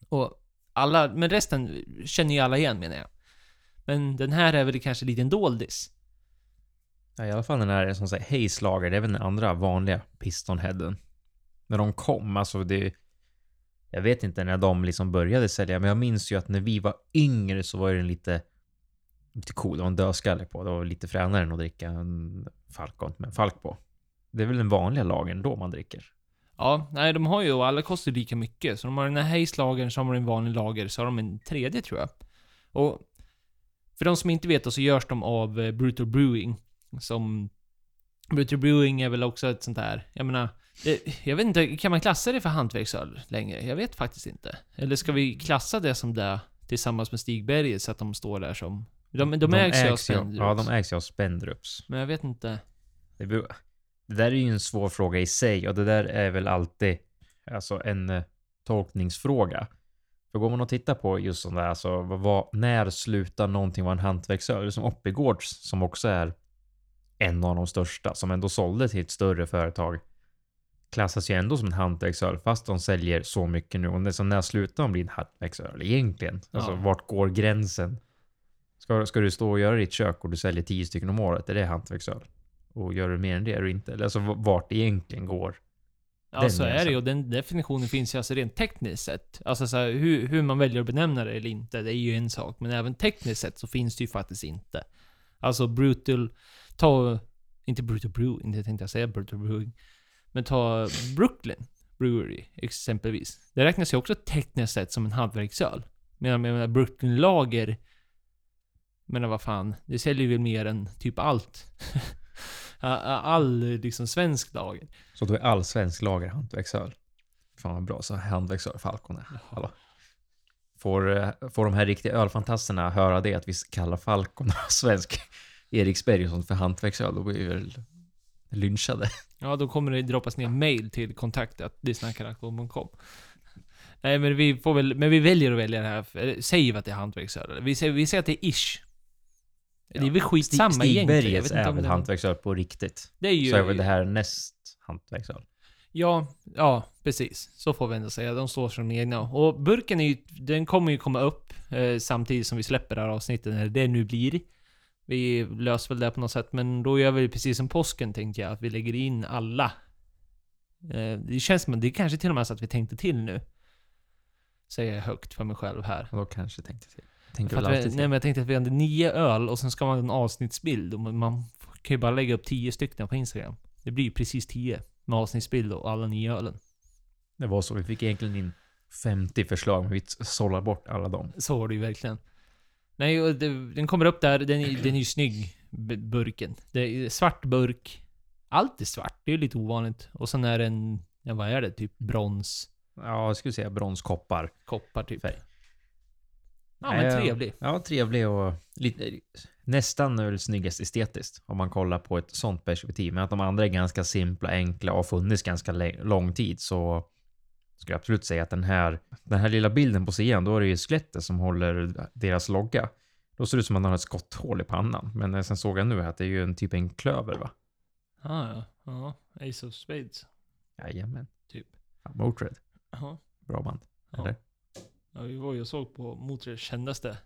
Och alla, men resten känner ju alla igen menar jag. Men den här är väl kanske lite en doldis. Ja, i alla fall den här som säger Haze Lager, det är väl den andra vanliga Pistonheaden. När de kom, alltså det... Jag vet inte när de liksom började sälja, men jag minns ju att när vi var yngre så var den lite... Lite cool, det var en dödskalle på. Det var lite fränare än att dricka en Falcon med en Falk på. Det är väl den vanliga lagen då man dricker. Ja, nej de har ju, och alla kostar lika mycket. Så de har den här Haze-lagern, så har de en vanlig lager, så har de en tredje tror jag. Och för de som inte vet då, så görs de av eh, Brutal Brewing. Som... Brutal Brewing är väl också ett sånt här, jag menar... Det, jag vet inte, kan man klassa det för hantverksöl längre? Jag vet faktiskt inte. Eller ska vi klassa det som det tillsammans med Stigberget så att de står där som... De, de, ägs ju av Spendrups. Ja, de ägs ju av Spendrups. Men jag vet inte. Det, beror- det där är ju en svår fråga i sig och det där är väl alltid alltså en eh, tolkningsfråga. För går man och tittar på just sånt där, alltså vad, vad, när slutar någonting vara en hantverksöl? Som Oppigårds, som också är en av de största, som ändå sålde till ett större företag, klassas ju ändå som en hantverksöl, fast de säljer så mycket nu. Och det, så när slutar de bli en hantverksöl egentligen? Alltså Ja. vart går gränsen? Ska, ska du stå och göra ditt kök och du säljer tio stycken om året, är det hantverksöl? Och gör du mer än det du inte? Eller Alltså vart egentligen går? Ja, Den så är det ju. Och den definitionen finns ju alltså rent tekniskt sett. Alltså så här, hur, hur man väljer att benämna det eller inte, det är ju en sak. Men även tekniskt sett så finns det ju faktiskt inte. Alltså brutal, ta, inte brutal brew, inte tänkte jag säga brutal brewing. Men ta Brooklyn Brewery exempelvis. Det räknas ju också tekniskt sett som en hantverksöl. Medan jag menar Brooklyn Lager, men vad fan, det säljer väl mer än typ allt. All liksom svensk lager. Så då är all svensk lager hantverksöl. Fan vad bra, så hantverksöl Falcon är. Hallå. Får, eh, får de här riktiga ölfantasterna höra det, att vi kallar Falcon svensk Eriksberg och sånt för hantverksöl, då blir vi väl lynchade. Ja, då kommer det droppas ner mail till kontaktat.disnackaraktor.com. Nej, men vi får väl, men vi väljer att välja det här, säger vi att det är hantverksöl? Vi säger, vi säger att det är ish. Det är väl skitsamma Stig- egentligen. Stigbergets är väl hantverksöl på riktigt. Det är ju... Så är väl det här näst hantverksöl. Ja, ja, precis. Så får vi ändå säga. De står som egna. Och burken är ju, den kommer ju komma upp eh, samtidigt som vi släpper det här avsnittet, när det nu blir. Vi löser väl det på något sätt, men då gör vi precis som påsken tänkte jag, att vi lägger in alla. Eh, det känns som att det är kanske till och med så att vi tänkte till nu. Säger jag högt för mig själv här. Och då kanske tänkte till. Tänker väl vi, alltid nej till. men jag tänkte att vi hade nio öl och sen ska man ha en avsnittsbild. Och man- kan ju bara lägga upp tio stycken på Instagram. Det blir ju precis tio. Med avsnittsbild och alla nio ölen. Det var så, vi fick egentligen in 50 förslag, men vi sållar bort alla dem. Så var det ju verkligen. Nej, den kommer upp där. Den, den är ju snygg, burken. Det är svart burk. Allt är svart. Det är ju lite ovanligt. Och sen är den, ja vad är det? Typ brons, Ja, jag skulle säga bronskoppar. koppar typ. Färg. Ja men Eh, trevlig. Ja, trevlig och lite, nästan väl snyggast estetiskt om man kollar på ett sånt perspektiv. Men att de andra är ganska simpla, enkla och har funnits ganska lång tid så skulle jag absolut säga att den här, den här lilla bilden på sidan, då är det ju skelettet som håller deras logga. Då ser det ut som att man har ett skotthål i pannan. Men eh, sen såg jag nu att det är ju en typ en klöver va? Ah, ja, ja. Ace of Spades. Jajamän. Typ. Ja, Motörhead. Jaha. Bra band. Ja. Eller? Ja, vi var ju och såg på Motörheads kändaste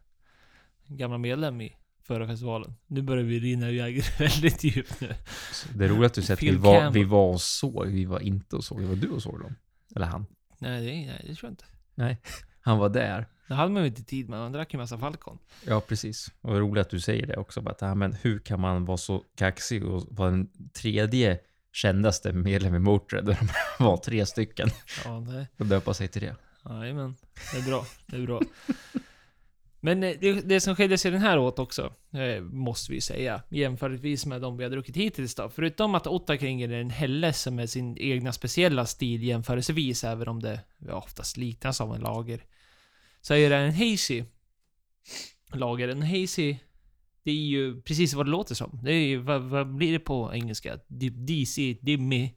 gamla medlem i förra festivalen. Nu börjar vi rinna iväg väldigt djupt nu. Det är roligt att du säger att vi var, vi var och såg. Vi var inte och såg. Det var du och såg dem. Eller han. Nej, det, nej, det tror jag inte. Han var där. Det hade man ju inte tid med. Man drack ju massa Falcon. Ja, precis. Och roligt att du säger det också. Bara att, ja, men hur kan man vara så kaxig och vara den tredje kändaste medlem i Motörhead de var tre stycken Ja, det... och döpa sig till det. Jajamän. Det är bra. Det är bra. Men eh, det, det som skiljer sig den här åt också, eh, måste vi säga, jämförelsevis med de vi har druckit hittills då. Förutom att Ottakringen är en Helles med sin egna speciella stil jämförelsevis, även om det ja, oftast liknas av en lager. Så är det en hazy lager. En hazy, det är ju precis vad det låter som. Det är ju, vad, vad blir det på engelska? DC, dimmy.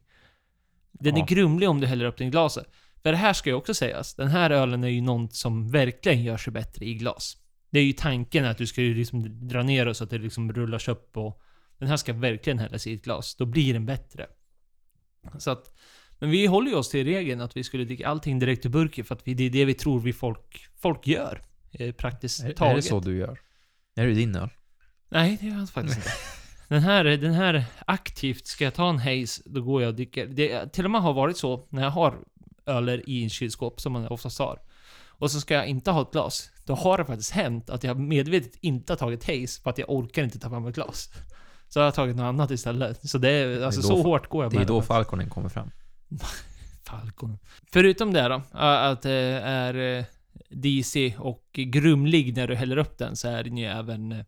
Den Ja. är grumlig om du häller upp den i glaset. För det här ska ju också sägas, den här ölen är ju något som verkligen gör sig bättre i glas. Det är ju tanken att du ska ju liksom dra ner det så att det liksom rullar upp och... Den här ska verkligen hällas i ett glas, då blir den bättre. Så att... Men vi håller ju oss till regeln att vi skulle dricka allting direkt ur burken för att det är det vi tror vi folk, folk gör. Eh, praktiskt Är, taget. är det så du gör? Är det din öl? Nej, det gör jag faktiskt inte. Den här, den här aktivt, ska jag ta en haze, då går jag och dricker. Det till och med har varit så när jag har öler i en kylskåp, som man oftast har. Och så ska jag inte ha ett glas. Då har det faktiskt hänt att jag medvetet inte har tagit haze, för att jag orkar inte ta fram ett glas. Så har jag tagit något annat istället. Så det är, alltså då så fa- hårt går jag Det är med då. Falconen kommer fram. Falcon. Förutom det då, att det är DC och grumlig när du häller upp den, så är den ju även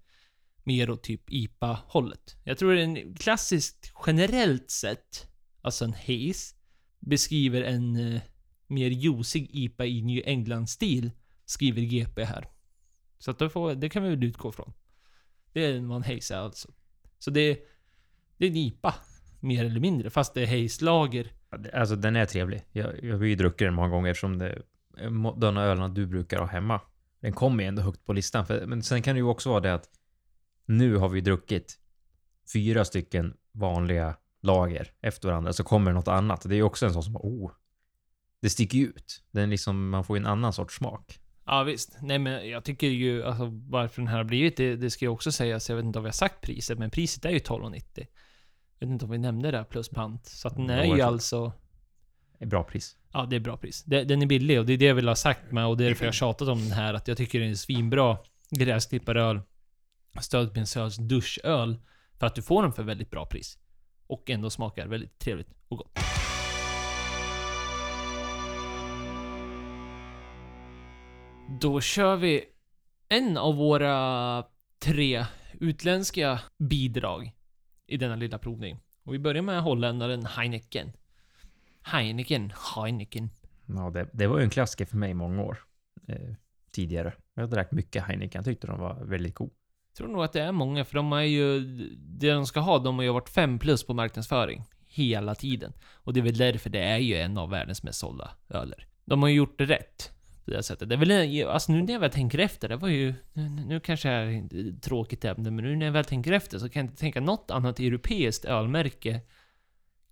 mer åt typ IPA-hållet. Jag tror den klassiskt, generellt sett, alltså en haze, beskriver en eh, mer juicig IPA i New England-stil, skriver GP här. Så att då får, det kan vi väl utgå från. Det är en Hayes är alltså. Så det, det är en IPA, mer eller mindre, fast det är Hayes lager Alltså den är trevlig. Jag, jag har ju druckit den många gånger eftersom det är den ölen du brukar ha hemma. Den kommer ju ändå högt på listan. För, men sen kan det ju också vara det att nu har vi druckit fyra stycken vanliga lager efter varandra, så kommer det något annat. Det är ju också en sån som oh, det sticker ju ut. Den liksom, man får ju en annan sorts smak. Ja visst. Nej men jag tycker ju, alltså varför den här har blivit det, det ska ju också sägas. Jag vet inte om vi har sagt priset, men priset är ju 12,90. Jag vet inte om vi nämnde det plus pant. Så att den är Ja, ju alltså... Ett bra pris. Ja, det är bra pris. Den är billig och det är det jag vill ha sagt med och det är därför jag har tjatat om den här. Att jag tycker det är svinbra gräsklipparöl. Stödbensöls duschöl. För att du får den för väldigt bra pris. Och ändå smakar väldigt trevligt och gott. Då kör vi en av våra tre utländska bidrag i denna lilla provning. Och vi börjar med holländaren Heineken. Heineken, Heineken. Ja, det, det var ju en klassiker för mig i många år. Eh, tidigare. Jag drack mycket Heineken. Jag tyckte de var väldigt god tror nog att det är många, för de är ju... Det de ska ha, de har ju varit 5 plus på marknadsföring. Hela tiden. Och det är väl därför det är ju en av världens mest sålda öler. De har ju gjort det rätt. På det sättet. Det är väl, alltså nu när jag väl tänker efter, det var ju... Nu, nu kanske är ett tråkigt ämne, men nu när jag väl tänker efter så kan jag inte tänka något annat europeiskt ölmärke.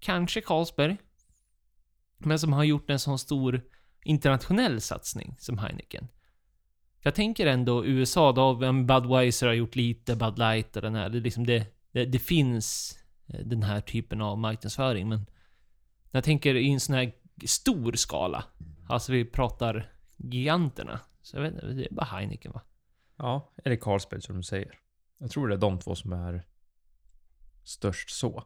Kanske Carlsberg. Men som har gjort en sån stor internationell satsning som Heineken. Jag tänker ändå USA, då har vi- Budweiser har gjort lite, Bud Light och den här. Det, liksom det, det, det finns eh, den här typen av marknadsföring, men när jag tänker i en sån här stor skala, alltså vi pratar giganterna, så jag vet inte, det är bara Heineken va? Ja, eller Carlsberg som du säger. Jag tror det är de två som är störst så.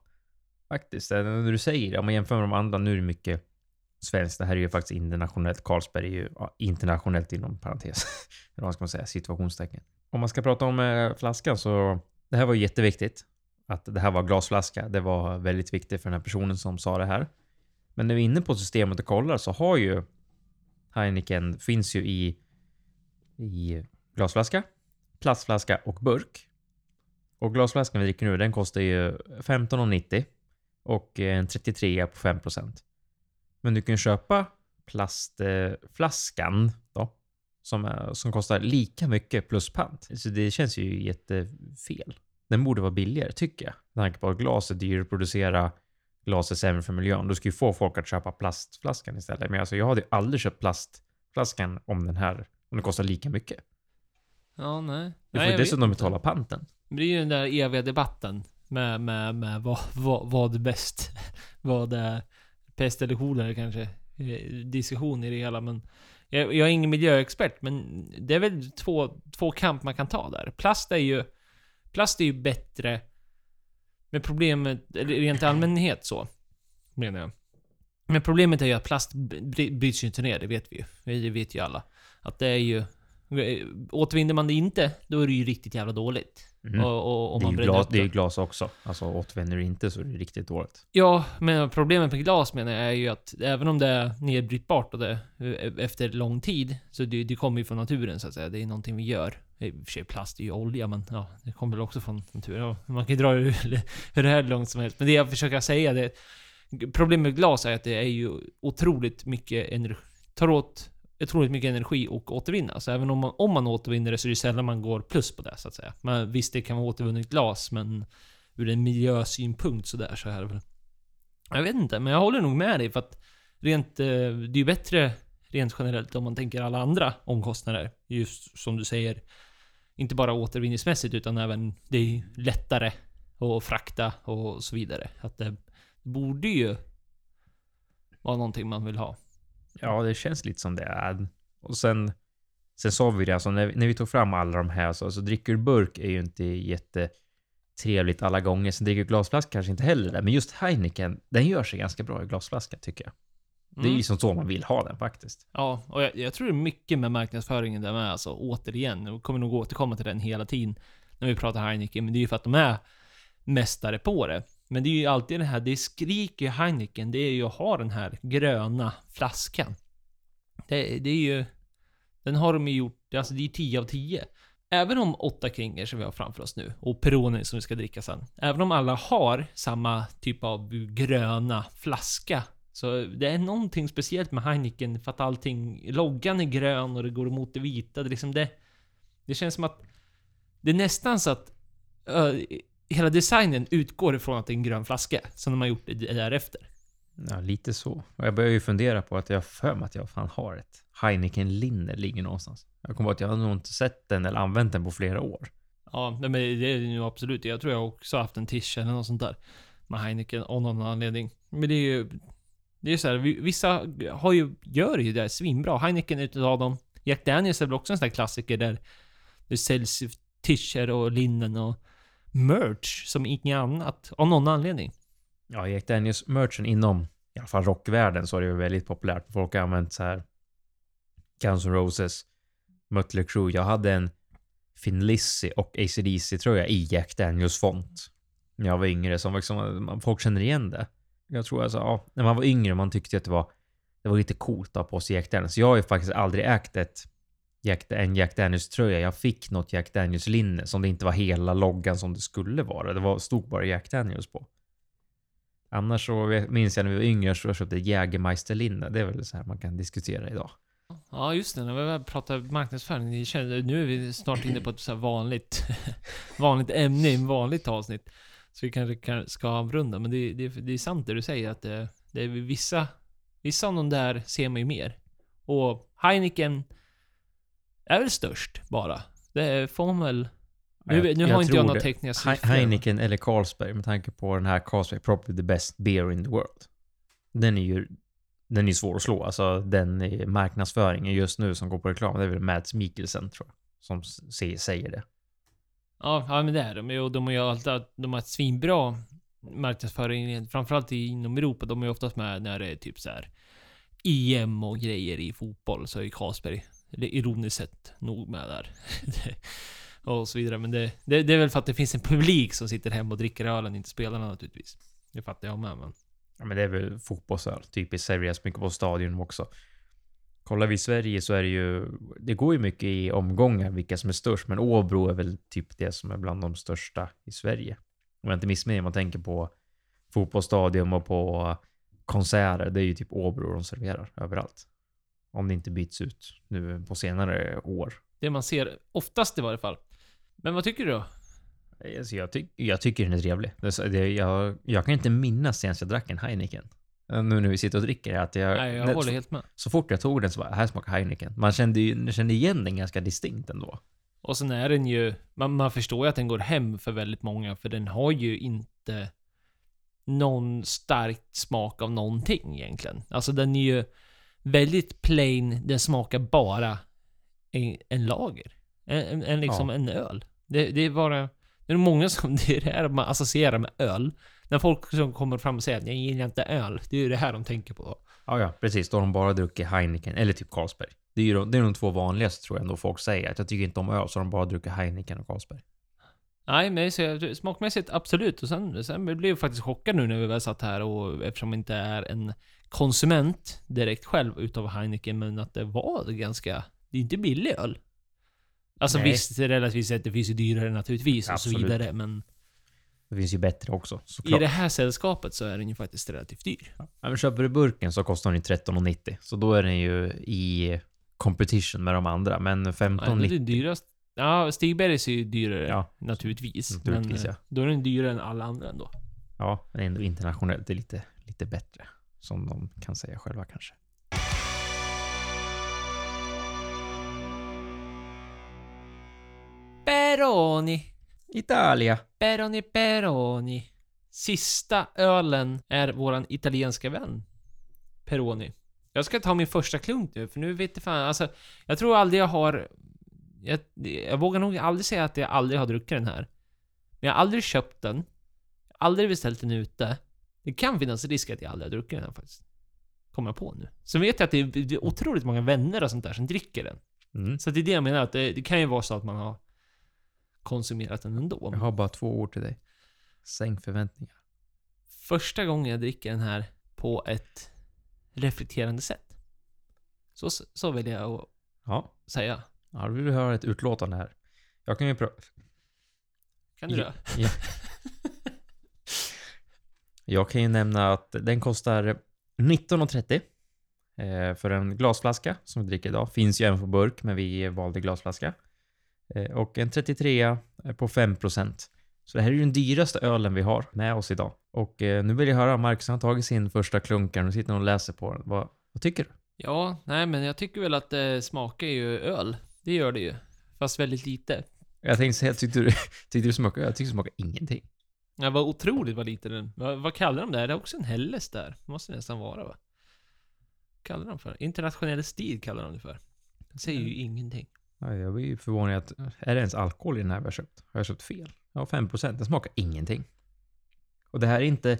Faktiskt, när du säger det, om man jämför med de andra, nu är det mycket svenskt. Det här är ju faktiskt internationellt. Carlsberg är ju ja, internationellt inom parentes. Eller vad ska man säga? Situationstecken. Om man ska prata om eh, flaskan så, det här var jätteviktigt. Att det här var glasflaska. Det var väldigt viktigt för den här personen som sa det här. Men när vi är inne på systemet och kollar så har ju Heineken, finns ju i, i glasflaska, plastflaska och burk. Och glasflaskan vi dricker nu, den kostar ju 15,90 och eh, en 33 på 5 procent. Men du kan köpa plastflaskan då, som, som kostar lika mycket plus pant. Så det känns ju jättefel. Den borde vara billigare tycker jag. Med tanke på att glas är dyrare att producera, glas är sämre för miljön. Du ska ju få folk att köpa plastflaskan istället. Men alltså jag hade ju aldrig köpt plastflaskan om den här, om den kostar lika mycket. Ja, nej. Du nej, får jag dessutom betala panten. Det är ju den där eviga debatten med, med, med vad, vad, vad är bäst? vad är pest eller kolera kanske? Eh, diskussion i det hela, men jag, jag är ingen miljöexpert, men det är väl två, två kamp man kan ta där. Plast är ju, plast är ju bättre, med problemet, eller rent allmänhet så, menar jag. Men problemet är ju att plast bryts ju inte ner, det vet vi ju. Det vet ju alla. Att det är ju... Återvinner man det inte, då är det ju riktigt jävla dåligt. Mm. Och, och, om det, är glas, upp det är ju det. glas också. Alltså återvänder du inte så är det riktigt dåligt. Ja, men problemet med glas menar jag är ju att även om det är nedbrytbart och det eh, efter lång tid, så det, det kommer ju från naturen så att säga. Det är någonting vi gör. I och för sig plast är ju olja, men ja, det kommer väl också från naturen. Ja, man kan ju dra det hur det här långt som helst. Men det jag försöker säga det Problemet med glas är att det är ju otroligt mycket energi, tar åt otroligt mycket energi och återvinna. Så även om man, om man återvinner det så är det sällan man går plus på det så att säga. Men visst, det kan vara återvunnet glas, men ur en miljösynpunkt sådär så är det väl. Jag vet inte, men jag håller nog med dig för att rent, eh, det är ju bättre rent generellt om man tänker alla andra omkostnader. Just som du säger, inte bara återvinningsmässigt utan även det är lättare att frakta och så vidare. Att det borde ju vara någonting man vill ha. Ja, det känns lite som det är. Och sen, sen sa vi det, alltså när, när vi tog fram alla de här, så alltså, dricker du burk är ju inte jättetrevligt alla gånger. Sen dricker du glasflaska kanske inte heller det. Men just Heineken, den gör sig ganska bra i glasflaska tycker jag. Det är Mm. ju som så man vill ha den faktiskt. Ja, och jag, jag tror det är mycket med marknadsföringen där med alltså, återigen. Och kommer nog återkomma till den hela tiden när vi pratar Heineken, men det är ju för att de är mästare på det. Men det är ju alltid det här, det skriker ju Heineken, det är ju att ha den här gröna flaskan. Det, det är ju... Den har de ju gjort, alltså det är 10 av 10. Även om åtta kringer som vi har framför oss nu, och Peroni som vi ska dricka sen. Även om alla har samma typ av gröna flaska, Så det är någonting speciellt med Heineken för att allting, loggan är grön och det går emot det vita. Det, liksom det, det känns som att det är nästan så att hela designen utgår ifrån att det är en grön flaska. Som de har gjort det därefter. Ja, lite så. Och jag börjar ju fundera på att jag för mig att jag fan har ett Heineken-linne ligger någonstans. Jag kommer på att jag har nog inte sett den eller använt den på flera år. Ja, nej, men det är ju absolut. Jag tror jag också haft en Tisch eller något sånt där. Med Heineken av någon anledning. Men det är ju... Det är så här, vi- vissa har ju, gör ju det svinbra. Heineken är utav dem. Jack Daniels är väl också en sån där klassiker där det säljs tischer och linnen och merch som inget annat. Av någon anledning. Ja, Jack Daniels merchen inom i alla fall rockvärlden så är det ju väldigt populärt. Folk har använt så här Guns N' Roses, Mötley Crüe. Jag hade en Finn Lizzy och ACDC-tröja i Jack Daniels font. När jag var yngre, som liksom, folk känner igen det. Jag tror alltså, ja, när man var yngre man tyckte att det var, det var lite coolt att ha på sig Jack Daniels. Jag har ju faktiskt aldrig ägt ett Jack, en Jack Daniels tröja. Jag fick något Jack Daniels linne som det inte var hela loggan som det skulle vara. Det var, stod bara Jack Daniels på. Annars så minns jag när vi var yngre så köpte jag Jägermeister-linne. Det är väl så här man kan diskutera idag. Ja, just det. När vi väl pratar marknadsföring. ni känner- Nu är vi snart inne på ett så här vanligt, vanligt ämne i ett vanligt avsnitt. Så vi kanske kan, ska avrunda. Men det, det, det är sant det du säger att det, det är vissa, vissa av de där ser man ju mer. Och Heineken är väl störst bara. Det får man väl... Nu, Jag- nu jag har inte jag några He- siffror. Heineken eller Carlsberg med tanke på den här Carlsberg, probably the best beer in the world. Den är ju den är svår att slå. Alltså den är marknadsföringen just nu som går på reklam, det är väl Mads Mikkelsen tror jag. Som säger det. Ja, ja men det är de. Och de har ju alltid de har ett svinbra marknadsföring, framförallt inom Europa. De är ju oftast med när det är typ så här EM och grejer i fotboll, så är Carlsberg, eller ironiskt sett, nog med där. och så vidare. Men det, det, det är väl för att det finns en publik som sitter hemma och dricker ölen, inte spelarna naturligtvis. Det fattar jag med, men... Ja, men det är väl fotbollsöl. Typiskt serveras mycket på stadion också. Kollar vi i Sverige så är det ju, det går ju mycket i omgångar vilka som är störst, men Åbro är väl typ det som är bland de största i Sverige. Om jag inte missminner mig, om man tänker på fotbollsstadion och på konserter, det är ju typ Åbro de serverar överallt. Om det inte byts ut nu på senare år. Det man ser oftast i varje fall. Men vad tycker du då? Alltså jag, ty- jag tycker den är trevlig. Det, jag, jag kan inte minnas senast jag drack en Heineken. Nu när vi sitter och dricker att jag... Nej, jag håller helt med. Så fort jag tog den så bara, här smakar Heineken. Man kände ju kände igen den ganska distinkt ändå. Och sen är den ju, man, man förstår ju att den går hem för väldigt många, för den har ju inte någon starkt smak av någonting egentligen. Alltså den är ju väldigt plain, den smakar bara en, en lager. En, en, en liksom Ja. en öl. Det, det är bara, det är många som, det är det här man associerar med öl. När folk som kommer fram och säger att jag gillar inte öl, det är ju det här de tänker på. Ja, ja, precis. Då har de bara druckit Heineken, eller typ Carlsberg. Det är ju de, det är de två vanligaste tror jag ändå folk säger. Att jag tycker inte om öl, så har de bara druckit Heineken och Carlsberg. Nej, men så smakmässigt absolut. Och sen, sen blev jag faktiskt chockad nu när vi väl satt här och eftersom jag inte är en konsument direkt själv utav Heineken, men att det var ganska... Det är inte billig öl. Alltså Nej. visst, relativt sett, det finns ju dyrare naturligtvis och så Absolut. vidare, men Det finns ju bättre också, i såklart. det här sällskapet så är den ju faktiskt relativt dyr. Ja, men köper du burken så kostar den ju 13,90. Så då är den ju i competition med de andra. Men Nej, det är 15,90. dyrast. Ja, Stigbergs är ju dyrare Ja, naturligtvis. naturligtvis, men ja. då är den dyrare än alla andra ändå. Ja, men ändå internationellt. Det är lite, lite bättre. Som de kan säga själva kanske. Peroni. Italia. Peroni Peroni. Sista ölen är våran italienska vän. Peroni. Jag ska ta min första klunk nu, för nu vet jag fan, alltså, jag tror aldrig jag har... Jag, jag vågar nog aldrig säga att jag aldrig har druckit den här. Men jag har aldrig köpt den. Aldrig beställt den ute. Det kan finnas risk att jag aldrig har druckit den här faktiskt. Kommer jag på nu. Så vet jag att det är, det är otroligt många vänner och sånt där som dricker den. Mm. Så det är det jag menar, att det, det kan ju vara så att man har konsumerat den ändå. Jag har bara två ord till dig. Sänk förväntningar. Första gången jag dricker den här på ett reflekterande sätt. Så, så vill jag att Ja. säga. Ja, då vill du höra ett utlåtande här. Jag kan ju pröva. Kan du Ja. det? Ja. Jag kan ju nämna att den kostar 19,30 eh, för en glasflaska som vi dricker idag. Finns ju även på burk, men vi valde glasflaska. Eh, och en 33 eh, på 5%. Så det här är ju den dyraste ölen vi har med oss idag. Och eh, nu vill jag höra, Marcus har tagit sin första klunkar, nu sitter han och läser på den. Vad, vad tycker du? Ja, nej men jag tycker väl att det smakar ju öl. Det gör det ju. Fast väldigt lite. Jag tänkte säga, tyckte du, tyckte du smakade öl? Jag tyckte det smakade ingenting. Ja, vad otroligt vad lite den... Vad, vad kallar de det? Är det också en Helles där? Måste nästan vara va? Kallar de för? Internationell stil kallar de det för. Det säger ju ingenting. Ja, jag blir ju förvånad att, är det ens alkohol i den här vi har köpt? Har jag köpt fel? Ja, 5%. Den smakar ingenting. Och det här är inte,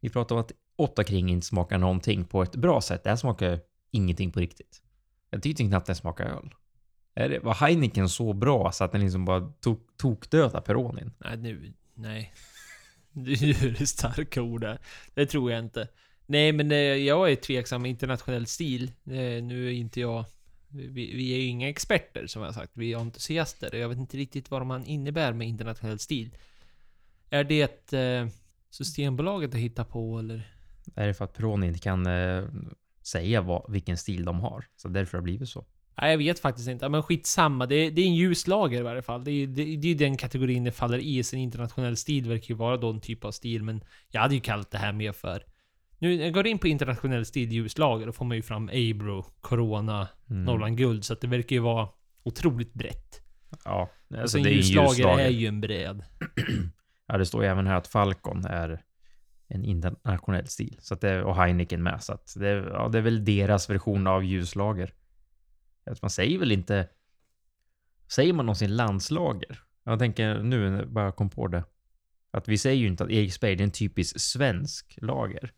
vi pratar om att åtta kring inte smakar någonting på ett bra sätt. Det här smakar ingenting på riktigt. Jag tyckte knappt den smakar öl. Är det, var Heineken så bra så att den liksom bara tok, tokdödade Peronin? Nej, nu... Nej. Nu är det starka ord där. Det tror jag inte. Nej, men eh, jag är tveksam internationell stil. Eh, nu är inte jag... Vi, vi är ju inga experter som jag har sagt. Vi är entusiaster. Jag vet inte riktigt vad man innebär med internationell stil. Är det eh, Systembolaget att hitta på eller? Är det för att Peronin inte kan eh, säga vad, vilken stil de har? Så därför har det blivit så. Nej, jag vet faktiskt inte. Men skitsamma. Det är, det är en ljuslager i varje fall. Det är, det, det är den kategorin det faller i. Sen internationell stil verkar ju vara då en typ av stil, men jag hade ju kallat det här mer för... Nu, jag går in på internationell stil ljuslager, då får man ju fram Abro, Corona, Mm. Norrland Guld, så att det verkar ju vara otroligt brett. Ja, Alltså, alltså en det är ju en ljuslager ljuslager. är ju en bred. Ja, det står ju även här att Falcon är en internationell stil. Så att det, och Heineken med. Så att det, ja, det är väl deras version av ljuslager. Att man säger väl inte... Säger man någonsin landslager? Jag tänker nu när jag bara kom på det. Att vi säger ju inte att Eriksberg är en typisk svensk lager.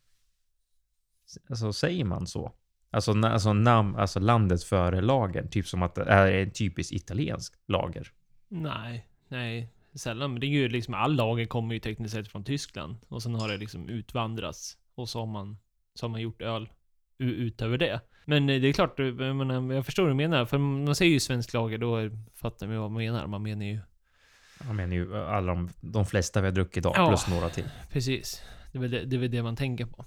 Alltså säger man så? Alltså, alltså, nam, alltså landet före lagen, Typ som att det är en typisk italiensk lager. Nej, nej. Sällan. Men det är ju liksom, all lager kommer ju tekniskt sett från Tyskland. Och sen har det liksom utvandrats. Och så har man, så har man gjort öl utöver det. Men det är klart, jag, menar, jag förstår vad du menar. För man säger ju svensk lager, då fattar man ju vad man menar. Man menar ju Jag menar ju alla de, de flesta vi har druckit idag, Ja. plus några till. Precis. Det är väl det, det, är väl det man tänker på.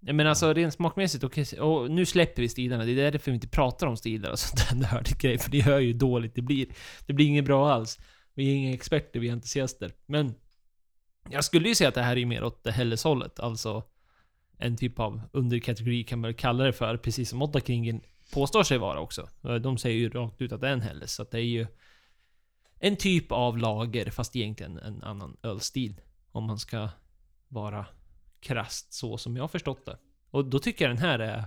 Ja, men alltså rent smakmässigt, okej, och nu släpper vi stilarna. Det är därför vi inte pratar om stilar och sånt där grej, för det hör ju dåligt det blir. Det blir inget bra alls. Vi är inga experter, vi är entusiaster. Men jag skulle ju säga att det här är mer åt det Helles-hållet, alltså en typ av underkategori kan man väl kalla det för, precis som Ottakringen påstår sig vara också. De säger ju rakt ut att det är en Helles, så att det är ju en typ av lager, fast egentligen en annan ölstil. Om man ska vara krasst så som jag har förstått det. Och då tycker jag den här är,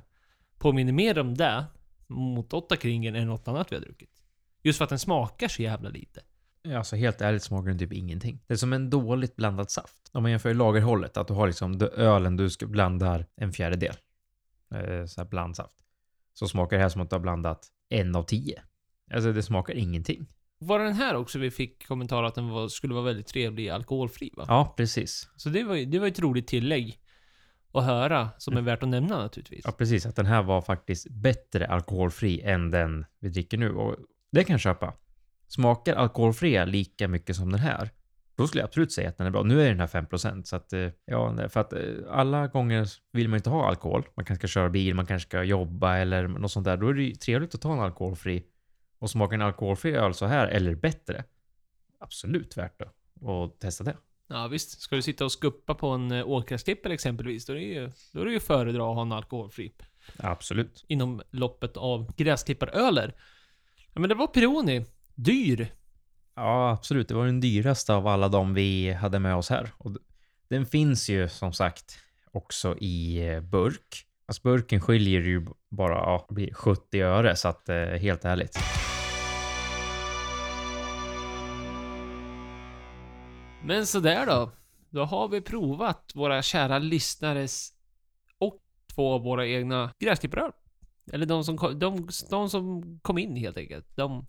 påminner mer om det mot Ottakringen än något annat vi har druckit. Just för att den smakar så jävla lite. Ja, Alltså helt ärligt smakar den typ ingenting. Det är som en dåligt blandad saft. Om man jämför i lagerhållet, att du har liksom ölen du ska blanda en fjärdedel. Eh, så här blandsaft. Så smakar det här som att du har blandat en av tio. Alltså det smakar ingenting. Var det den här också vi fick kommentar att den var, skulle vara väldigt trevlig alkoholfri va? Ja, precis. Så det var ju det var ett roligt tillägg att höra, som är värt att nämna naturligtvis. Ja, precis. Att den här var faktiskt bättre alkoholfri än den vi dricker nu. Och det kan jag köpa. Smakar alkoholfria lika mycket som den här, då skulle jag absolut säga att den är bra. Nu är den här 5% så att, eh, ja, för att eh, alla gånger vill man inte ha alkohol. Man kanske ska köra bil, man kanske ska jobba eller något sånt där. Då är det ju trevligt att ta en alkoholfri. Och smakar en alkoholfri öl så här, eller bättre, absolut värt det att testa det. Ja visst, ska du sitta och skuppa på en eh, åkgräsklippare exempelvis, då är det ju, då är det ju föredra att ha en alkoholfri. Absolut. Inom loppet av gräsklipparöler. Ja men det var Peroni. Dyr. Ja, absolut. Det var den dyraste av alla de vi hade med oss här. Och den finns ju som sagt också i eh, burk. Alltså burken skiljer ju bara ja, det blir 70 öre, så att eh, helt ärligt. Men sådär då. Då har vi provat våra kära lyssnares och två av våra egna gräsklipparöl. Eller de som, kom, de, de som kom in helt enkelt. De,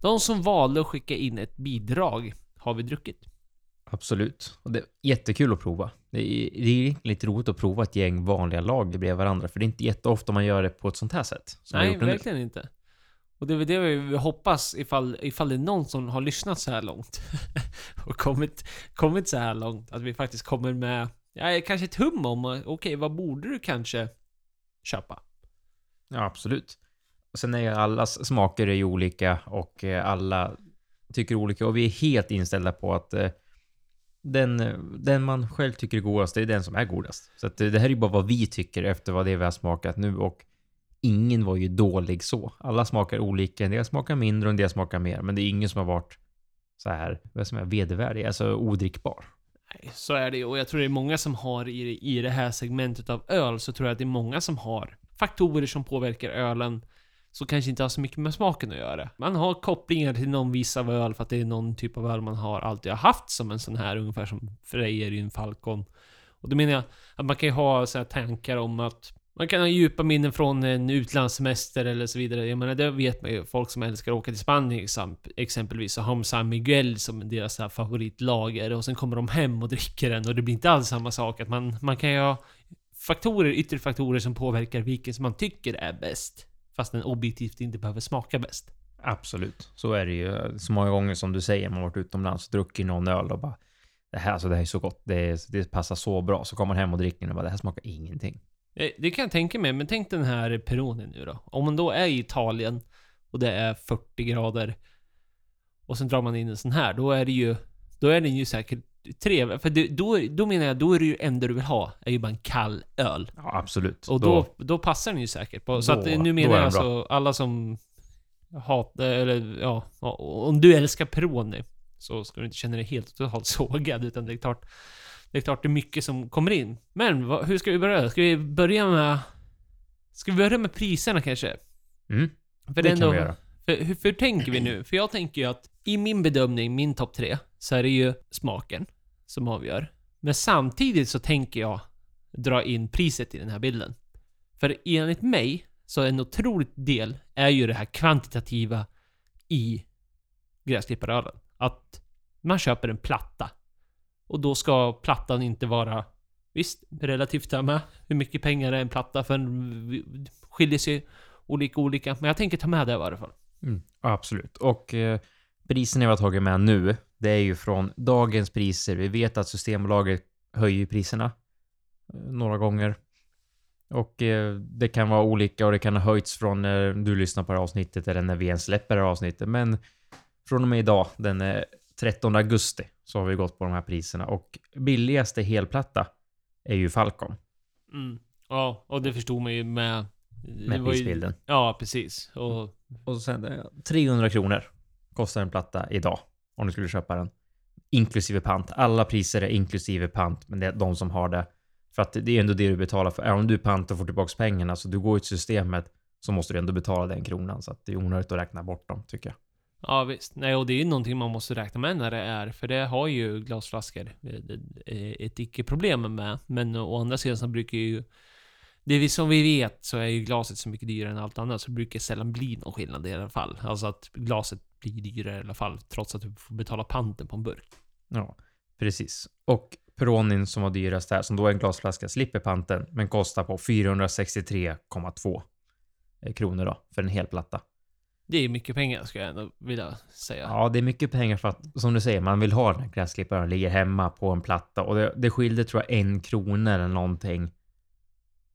de som valde att skicka in ett bidrag har vi druckit. Absolut. Och det är jättekul att prova. Det är, det är lite roligt att prova ett gäng vanliga lager bredvid varandra, för det är inte jätteofta man gör det på ett sånt här sätt. Nej, det nu. verkligen inte. Och det är väl det vi hoppas ifall, ifall det är någon som har lyssnat så här långt och kommit, kommit så här långt att vi faktiskt kommer med, ja, kanske ett hum om, okej, vad borde du kanske köpa. Ja, absolut. Sen är ju allas smaker är ju olika och eh, alla tycker olika och vi är helt inställda på att eh, den, den man själv tycker är godast, det är den som är godast. Så att eh, det här är ju bara vad vi tycker efter vad det är vi har smakat nu och ingen var ju dålig så. Alla smakar olika, en del smakar mindre och en del smakar mer, men det är ingen som har varit så här, vad som är vedervärdig, alltså odrickbar. Nej, så är det ju. Och jag tror det är många som har i, i det här segmentet av öl, så tror jag att det är många som har faktorer som påverkar ölen, som kanske inte har så mycket med smaken att göra. Man har kopplingar till någon viss av öl, för att det är någon typ av öl man har alltid har haft som en sån här, ungefär som Frejer i en Falcon. Och då menar jag att man kan ju ha så här tankar om att man kan ha djupa minnen från en utlandssemester eller så vidare. Jag menar, det vet man ju. Folk som älskar att åka till Spanien exempelvis, så har de San Miguel som deras så här favoritlager och sen kommer de hem och dricker den och det blir inte alls samma sak. Att man, man kan ju ha faktorer, yttre faktorer som påverkar vilken som man tycker är bäst. Fast den objektivt inte behöver smaka bäst. Absolut, så är det ju. Så många gånger som du säger, man har varit utomlands och druckit någon öl och bara det här, alltså det här är så gott, det, det passar så bra. Så kommer man hem och dricker den och bara det här smakar ingenting. Eh, Det kan jag tänka mig, men tänk den här Peroni nu då. Om man då är i Italien och det är 40 grader och sen drar man in en sån här, då är det ju... Då är den ju säkert trevlig. För det, då, då menar jag, då är det ju enda du vill ha, är ju bara en kall öl. Ja, absolut. Och då, då, passar den ju säkert på. Så Då- att nu då menar jag alltså alla som hatar, eller ja, om du älskar Peroni så ska du inte känna dig helt totalt sågad, utan det är klart, det är klart det är mycket som kommer in. Men vad, hur ska vi börja? Ska vi börja med... Ska vi börja med priserna kanske? Mm, För det är kan ändå, vi göra. för, hur, hur tänker vi nu? För jag tänker ju att i min bedömning, min topp tre, så är det ju smaken som avgör. Men samtidigt så tänker jag dra in priset i den här bilden. För enligt mig så en otrolig del är ju det här kvantitativa i gräsklipparölen. Att man köper en platta. Och då ska plattan inte vara... Visst, relativt där med. Hur mycket pengar är en platta? För en skiljer sig olika olika. Men jag tänker ta med det i varje fall. Mm, absolut. Och eh, priserna vi har tagit med nu, det är ju från dagens priser. Vi vet att Systembolaget höjer priserna eh, några gånger. Och eh, det kan vara olika och det kan ha höjts från när du lyssnar på det här avsnittet eller när vi ens släpper det här avsnittet. Men från och med idag, den eh, 13 augusti, så har vi gått på de här priserna. Och billigaste helplatta är ju Falcon Mm. Ja, och det förstod man ju med... med var ju- prisbilden. Ja, precis. Och Och sen eh, 300 kronor kostar en platta idag om du skulle köpa den. Inklusive pant. Alla priser är inklusive pant, men det är de som har det. För att det är ändå det du betalar för. Även om du pantar och får tillbaka pengarna, så du går i systemet så måste du ändå betala den kronan. Så att det är onödigt att räkna bort dem, tycker jag. Ja visst. Nej, och det är ju någonting man måste räkna med när det är, för det har ju glasflaskor eh, eh, eh, ett icke-problem med. Men å andra sidan så brukar ju... Det vi som vi vet så är ju glaset så mycket dyrare än allt annat, så det brukar sällan bli någon skillnad i alla fall. Alltså att glaset blir dyrare i alla fall, trots att du får betala panten på en burk. Ja, precis. Och Peronin som var dyrast här, som då är en glasflaska, slipper panten, men kostar på 463,2 kronor då, för en hel platta. Det är mycket pengar, ska jag ändå vilja säga. Ja, det är mycket pengar för att, som du säger, man vill ha den här gräsklipparen, ligger hemma på en platta och det, det skilde tror jag en krona eller någonting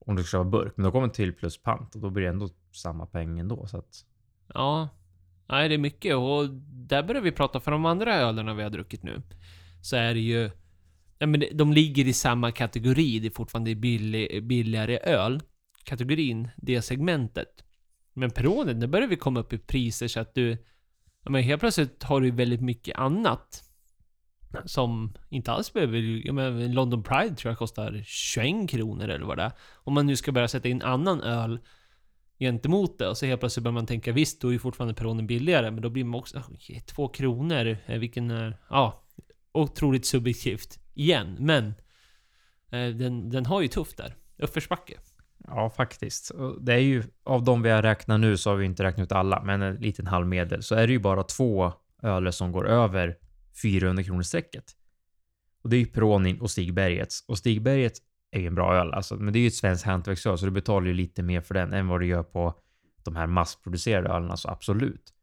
om du ska köpa burk. Men då kommer till plus pant och då blir det ändå samma peng ändå. Så att, Ja. Nej, det är mycket och där börjar vi prata för de andra ölerna vi har druckit nu. Så är det ju... Ja, men de ligger i samma kategori. Det är fortfarande billig, billigare öl. Kategorin, det segmentet. Men Peronen, där börjar vi komma upp i priser så att du... Ja, men helt plötsligt har du väldigt mycket annat. Som inte alls behöver... Ja, men London Pride tror jag kostar 21 kronor eller vad det är. Om man nu ska börja sätta in annan öl gentemot det och så helt plötsligt börjar man tänka visst, då är ju fortfarande Peronen billigare, men då blir man också okej, två kronor, eh, vilken är, ja, otroligt subjektivt igen, men eh, den, den har ju tufft där. Uppförsbacke. ja, faktiskt. Och Det är ju, av de vi har räknat nu så har vi inte räknat ut alla, men en liten halvmedel, så är det ju bara två öler som går över 400 kronor strecket. Och det är ju Peronin och Stigbergets. Och Stigbergets är ju en bra öl, alltså, men det är ju ett svenskt hantverksöl, så du betalar ju lite mer för den än vad du gör på de här massproducerade ölen. så absolut.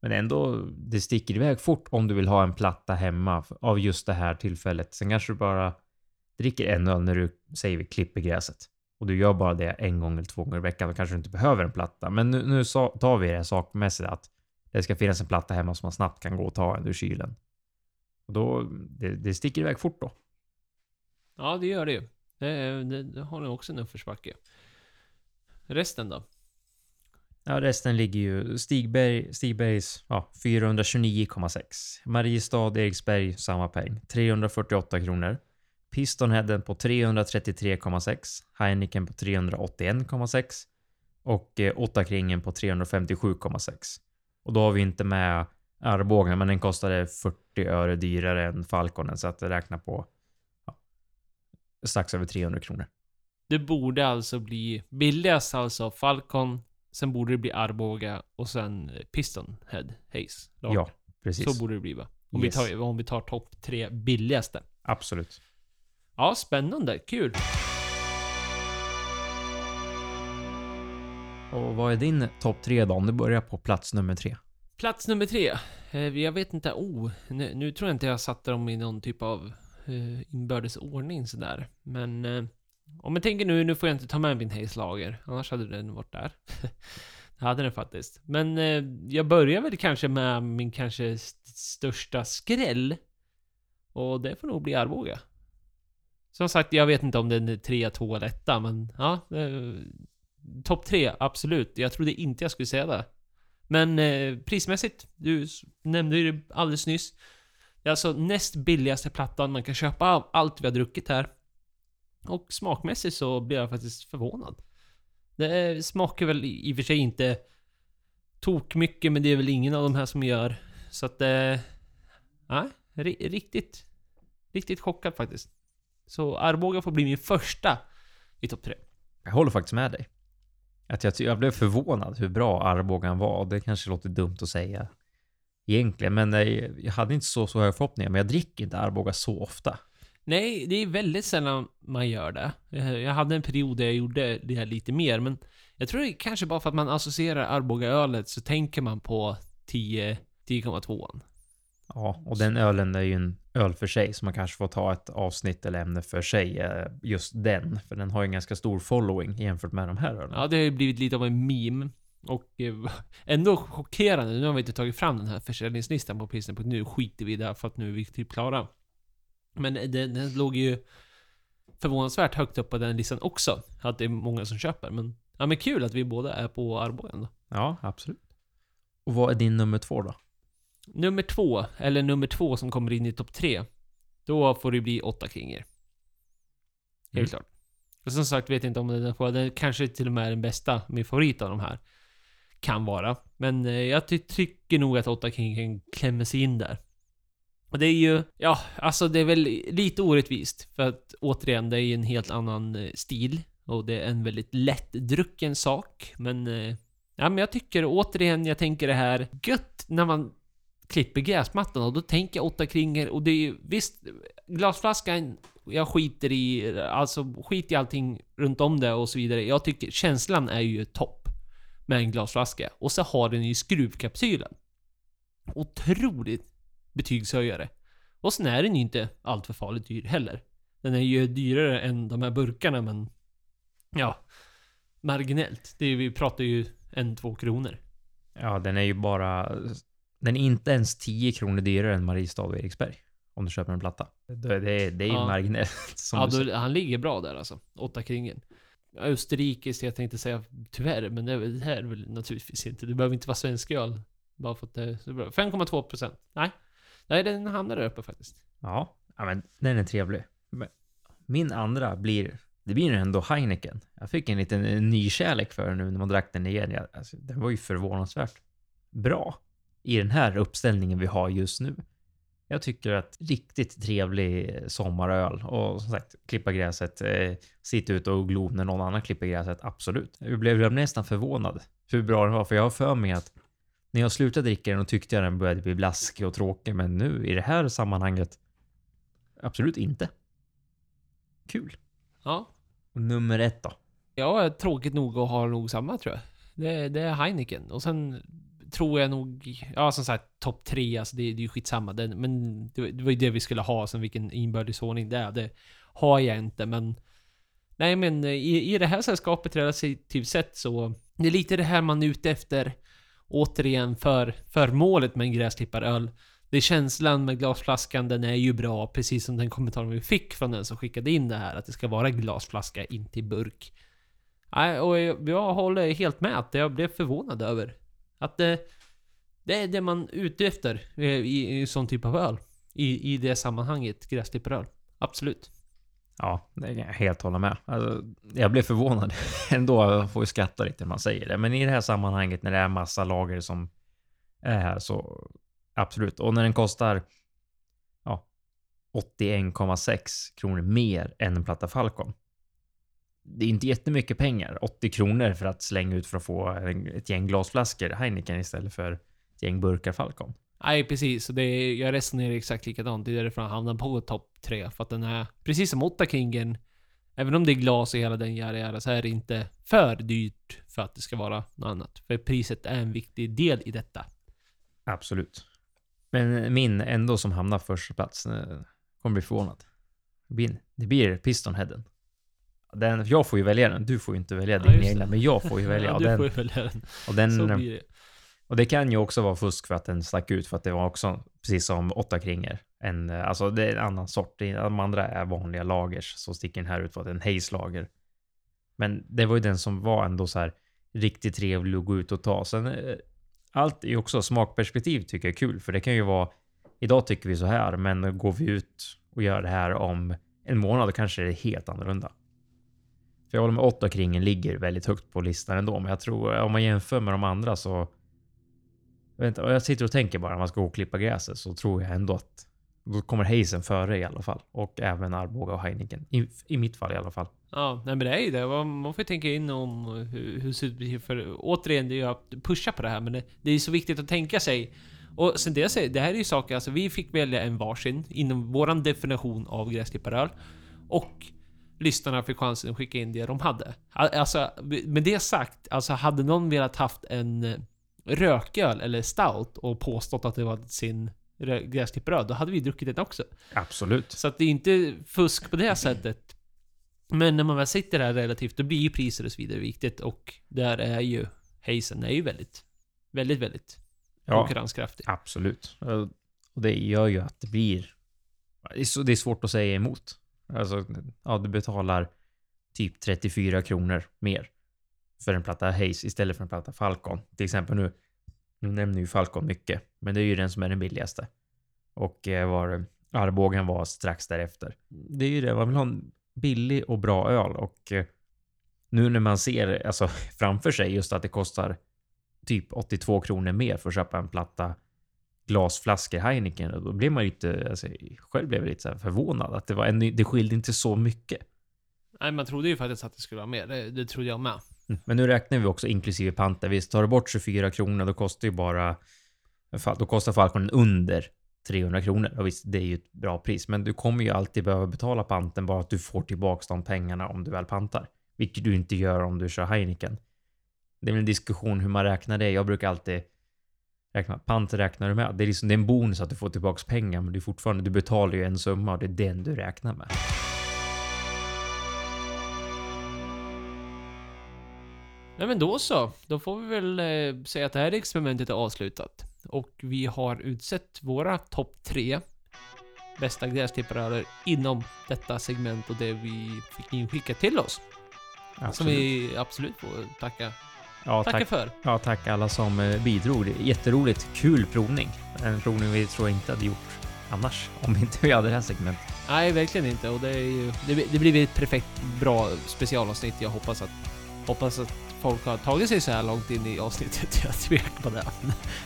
Men ändå, det sticker iväg fort om du vill ha en platta hemma av just det här tillfället. Sen kanske du bara dricker en öl när du, säger vi, klipper gräset. och du gör bara det en gång eller två gånger i veckan, då kanske du inte behöver en platta. Men nu, nu tar vi det sakmässigt att det ska finnas en platta hemma som man snabbt kan gå och ta en ur kylen. Och då, det, det sticker iväg fort då. Ja, det gör det ju. Det, det, det har nog också en uppförsbacke. Resten då? Ja, resten ligger ju Stigberg, Stigbergs ja, 429,6. Mariestad, Eriksberg, samma peng. 348 kronor. Pistonheaden på 333,6. Heineken på 381,6. Och eh, Ottakringen på 357,6. Och då har vi inte med Arboga, men den kostade 40 öre dyrare än Falconen, så att räkna på strax över 300 kronor. Det borde alltså bli billigast alltså Falcon, sen borde det bli Arboga och sen eh, Piston Head Haze. lag. Ja, precis. Så borde det bli va? Om Yes. vi tar, om vi tar topp tre billigaste. Absolut. Ja, spännande. Kul. Och vad är din topp tre då? Om du börjar på plats nummer tre. Plats nummer tre. Eh, jag vet inte, oh, nu, nu tror jag inte jag satte dem i någon typ av eh, inbördes ordning sådär. Men eh, om jag tänker nu, nu får jag inte ta med min Hayes lager. Annars hade den varit där. det hade den faktiskt. Men eh, jag börjar väl kanske med min kanske st- största skräll. Och det får nog bli Arboga. Som sagt, jag vet inte om den är 3, 2 eller 1 men ja. Eh, Topp tre, absolut. Jag trodde inte jag skulle säga det. Men eh, prismässigt, du nämnde ju det alldeles nyss. Det är alltså näst billigaste plattan man kan köpa av allt vi har druckit här. Och smakmässigt så blir jag faktiskt förvånad. Det smakar väl i och för sig inte tok mycket, men det är väl ingen av de här som gör. Så att... Eh, nej, ri- riktigt... Riktigt chockad faktiskt. Så Arboga får bli min första i topp tre. Jag håller faktiskt med dig. Att jag, jag blev förvånad hur bra Arbogan var. Det kanske låter dumt att säga egentligen, men eh, jag hade inte så, så höga förhoppningar. Men jag dricker inte Arboga så ofta. Nej, det är väldigt sällan man gör det. Eh, Jag hade en period där jag gjorde det här lite mer, men jag tror det är kanske bara för att man associerar Arbogaölet så tänker man på 10 10,2. Ja, och den ölen är ju en öl för sig, så man kanske får ta ett avsnitt eller ämne för sig. eh, Just den, för den har ju en ganska stor following jämfört med de här ölen. Ja, det har ju blivit lite av en meme. Och eh, ändå chockerande. Nu har vi inte tagit fram den här försäljningslistan på pilsner på nu skiter vi i det för att nu är vi typ klara. Men den, den låg ju förvånansvärt högt upp på den listan också. Att det är många som köper. Men, ja, men kul att vi båda är på Arbogan då. Ja, absolut. Och vad är din nummer två då? Nummer två, eller nummer två som kommer in i topp tre. Då får det bli åtta kringer. Helt Mm. klart. Och som sagt vet jag inte om den får, den kanske till och med är den bästa, min favorit av de här. Kan vara. Men eh, jag ty tycker nog att 8 King klämmer sig in där. Och det är ju, ja, alltså det är väl lite orättvist. För att återigen, det är ju en helt annan eh, stil. Och det är en väldigt lättdrucken sak. Men, eh, ja men jag tycker återigen, jag tänker det här gött när man klipper gräsmattan och då tänker jag åtta kringer och det är ju visst glasflaskan jag skiter i alltså skit i allting runt om det och så vidare. Jag tycker känslan är ju topp med en glasflaska och så har den ju skruvkapsylen. Otroligt betygshöjare. Och sen är den ju inte alltför farligt dyr heller. Den är ju dyrare än de här burkarna men ja, marginellt. Det är, vi pratar ju en, två kronor. Ja, den är ju bara... Den är inte ens 10 kronor dyrare än Mariestad och Eriksberg. Om du köper en platta. Det, det, är- det är ju Ja. marginellt. Ja, då, han ligger bra där alltså. Åtta kringen. Österrikiskt, jag tänkte säga tyvärr, men det, är väl- det här är väl naturligtvis inte. Det behöver inte vara svensk öl. Bara för att det är så bra. 5,2 procent. Nej. Nej, den hamnar där uppe faktiskt. Ja, ja, men den är trevlig. Min andra blir... Det blir ändå Heineken. Jag fick en liten eh, nykärlek för den nu när man drack den igen. Jag, alltså, den var ju förvånansvärt bra i den här uppställningen vi har just nu. Jag tycker att riktigt trevlig sommaröl och som sagt klippa gräset, eh, sitta ute och glo när någon annan klipper gräset, absolut. Jag blev nästan förvånad hur bra den var, för jag har för mig att när jag slutade dricka den och tyckte jag den började bli blaskig och tråkig, men nu i det här sammanhanget absolut inte. Kul. Ja. Och nummer ett då? Jag är tråkigt nog och har nog samma tror jag. Det, det är Heineken. Och sen tror jag nog... Ja, som sagt, topp tre, alltså det, det är ju skitsamma. Det, men det, det var ju det vi skulle ha, sen vilken inbördes ordning det är. Det har jag inte, men... Nej men i, i det här sällskapet relativt sett så... Det är lite det här man är ute efter. Återigen för, för målet med en gräsklipparöl. Det är känslan med glasflaskan, den är ju bra. Precis som den kommentaren vi fick från den som skickade in det här. Att det ska vara glasflaska, inte burk. Nej, och jag, jag håller helt med att jag blev förvånad över. Att det... Det är det man är ute efter eh, i, i sån typ av öl. I, i det sammanhanget, gräsklipparöl. Absolut. Ja, det kan jag helt hålla med. Alltså, jag blev förvånad ändå. Jag får ju skratta lite när man säger det. Men i det här sammanhanget när det är massa lager som är här så absolut. Och när den kostar ja, 81,6 kronor mer än en platta Falcon. Det är inte jättemycket pengar. 80 kronor för att slänga ut för att få ett gäng glasflaskor Heineken istället för ett gäng burkar Falcon. Nej, precis. Det är, jag resonerar exakt likadant. Det är därför han hamnar på topp tre. För att den är, precis som Ottakringen, även om det är glas i hela den jära så är det inte för dyrt för att det ska vara något annat. För priset är en viktig del i detta. Absolut. Men min ändå som hamnar första plats eh, kommer bli förvånad. Det blir, det blir Pistonheaden. Den, jag får ju välja den, du får ju inte välja Ja, din egna, men jag får ju välja. ja, du den, får ju välja den. och den, Så blir det. Och det kan ju också vara fusk för att den stack ut för att det var också precis som åtta kringer. En, alltså det är en annan sort. De andra är vanliga lagers. Så sticker den här ut för att det är en Haze-lager. Men det var ju den som var ändå så här riktigt trevlig att gå ut och ta. Sen eh, allt är ju också smakperspektiv tycker jag är kul. För det kan ju vara idag tycker vi så här, men går vi ut och gör det här om en månad kanske det är helt annorlunda. För jag håller med åtta kringen ligger väldigt högt på listan ändå, men jag tror om man jämför med de andra så jag, vet inte, och jag sitter och tänker bara om man ska gå och klippa gräset så tror jag ändå att då kommer Hazen före i alla fall. Och även Arboga och Heineken. I, I mitt fall i alla fall. Ja, nej men det är ju det. Man får ju tänka in om hur, hur det ser ut. För återigen, det är ju att pusha på det här. Men det, det är så viktigt att tänka sig. Och sen det jag säger, det här är ju saker, alltså vi fick välja en varsin inom våran definition av gräsklipparöl. Och lyssnarna fick chansen att skicka in det de hade. Al- Alltså, med det sagt, alltså hade någon velat haft en eh, rököl eller stout och påstått att det var sin rö- gräsklipparöl, då hade vi druckit den också. Absolut. Så att det är inte fusk på det sättet. Men när man väl sitter här relativt, då blir ju priser och så vidare viktigt. Och där är ju Hazen är ju väldigt, väldigt, väldigt Ja, konkurrenskraftig. absolut. Och det gör ju att det blir... Det är svårt att säga emot. Alltså, ja, du betalar typ 34 kronor mer för en platta Haze istället för en platta Falcon. Till exempel nu, nu nämner ju Falcon mycket, men det är ju den som är den billigaste. Och eh, var Arbogan var strax därefter. Det är ju det, man vill ha en billig och bra öl och eh, nu när man ser alltså, framför sig just att det kostar typ 82 kronor mer för att köpa en platta glasflaskor Heineken. och Då blir man ju lite, alltså, själv blev jag lite så här förvånad att det var en, det skilde inte så mycket. Nej, man trodde ju faktiskt att det skulle vara mer. Det, det trodde jag med. Mm. Men nu räknar vi också inklusive panter. Visst, tar du bort 24 kronor då kostar ju bara... Då kostar Falconen under 300 kronor. Och visst, det är ju ett bra pris. Men du kommer ju alltid behöva betala panten bara att du får tillbaka de pengarna om du väl pantar. Vilket du inte gör om du kör Heineken. Det är väl en diskussion hur man räknar det. Jag brukar alltid räkna. Pant räknar du med. Det är, liksom, det är en bonus att du får tillbaka pengar. Men du, fortfarande, du betalar ju en summa och det är den du räknar med. Nej men då så. Då får vi väl eh, säga att det här experimentet är avslutat. Och vi har utsett våra topp tre bästa gräsklipparörer inom detta segment och det vi fick inskickat till oss. Som vi absolut får tacka, ja, tacka tack, för. ja, tack alla som eh, bidrog. Jätteroligt. Kul provning. En provning vi tror inte hade gjort annars. Om inte vi hade det här segmentet. Nej, verkligen inte. Och det är ju... Det, det blir ett perfekt bra specialavsnitt. Jag hoppas att... Hoppas att folk har tagit sig så här långt in i avsnittet. Jag tvekar på det.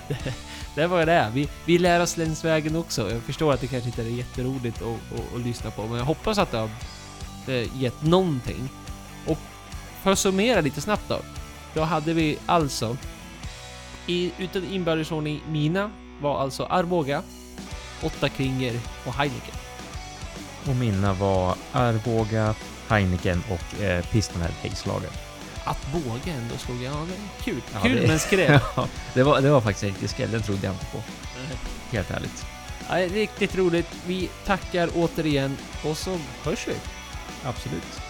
det. Det var det. Vi, vi lär oss längs vägen också. Jag förstår att det kanske inte är jätteroligt att, att, att lyssna på, men jag hoppas att det har gett någonting. Och för att summera lite snabbt då. Då hade vi alltså... I, utan inbördesordning, mina var alltså Arboga, Åtta Kringer och Heineken. Och mina var Arboga, Heineken och eh, Pistonhead Haze-lager. Att båga ändå slog jag. Ja, kul. Ja, kul det- men skräll. Ja, det var, det var faktiskt en riktig skräll. Den trodde jag inte på. Helt ärligt. ja, riktigt roligt. Vi tackar återigen och så hörs vi. Absolut.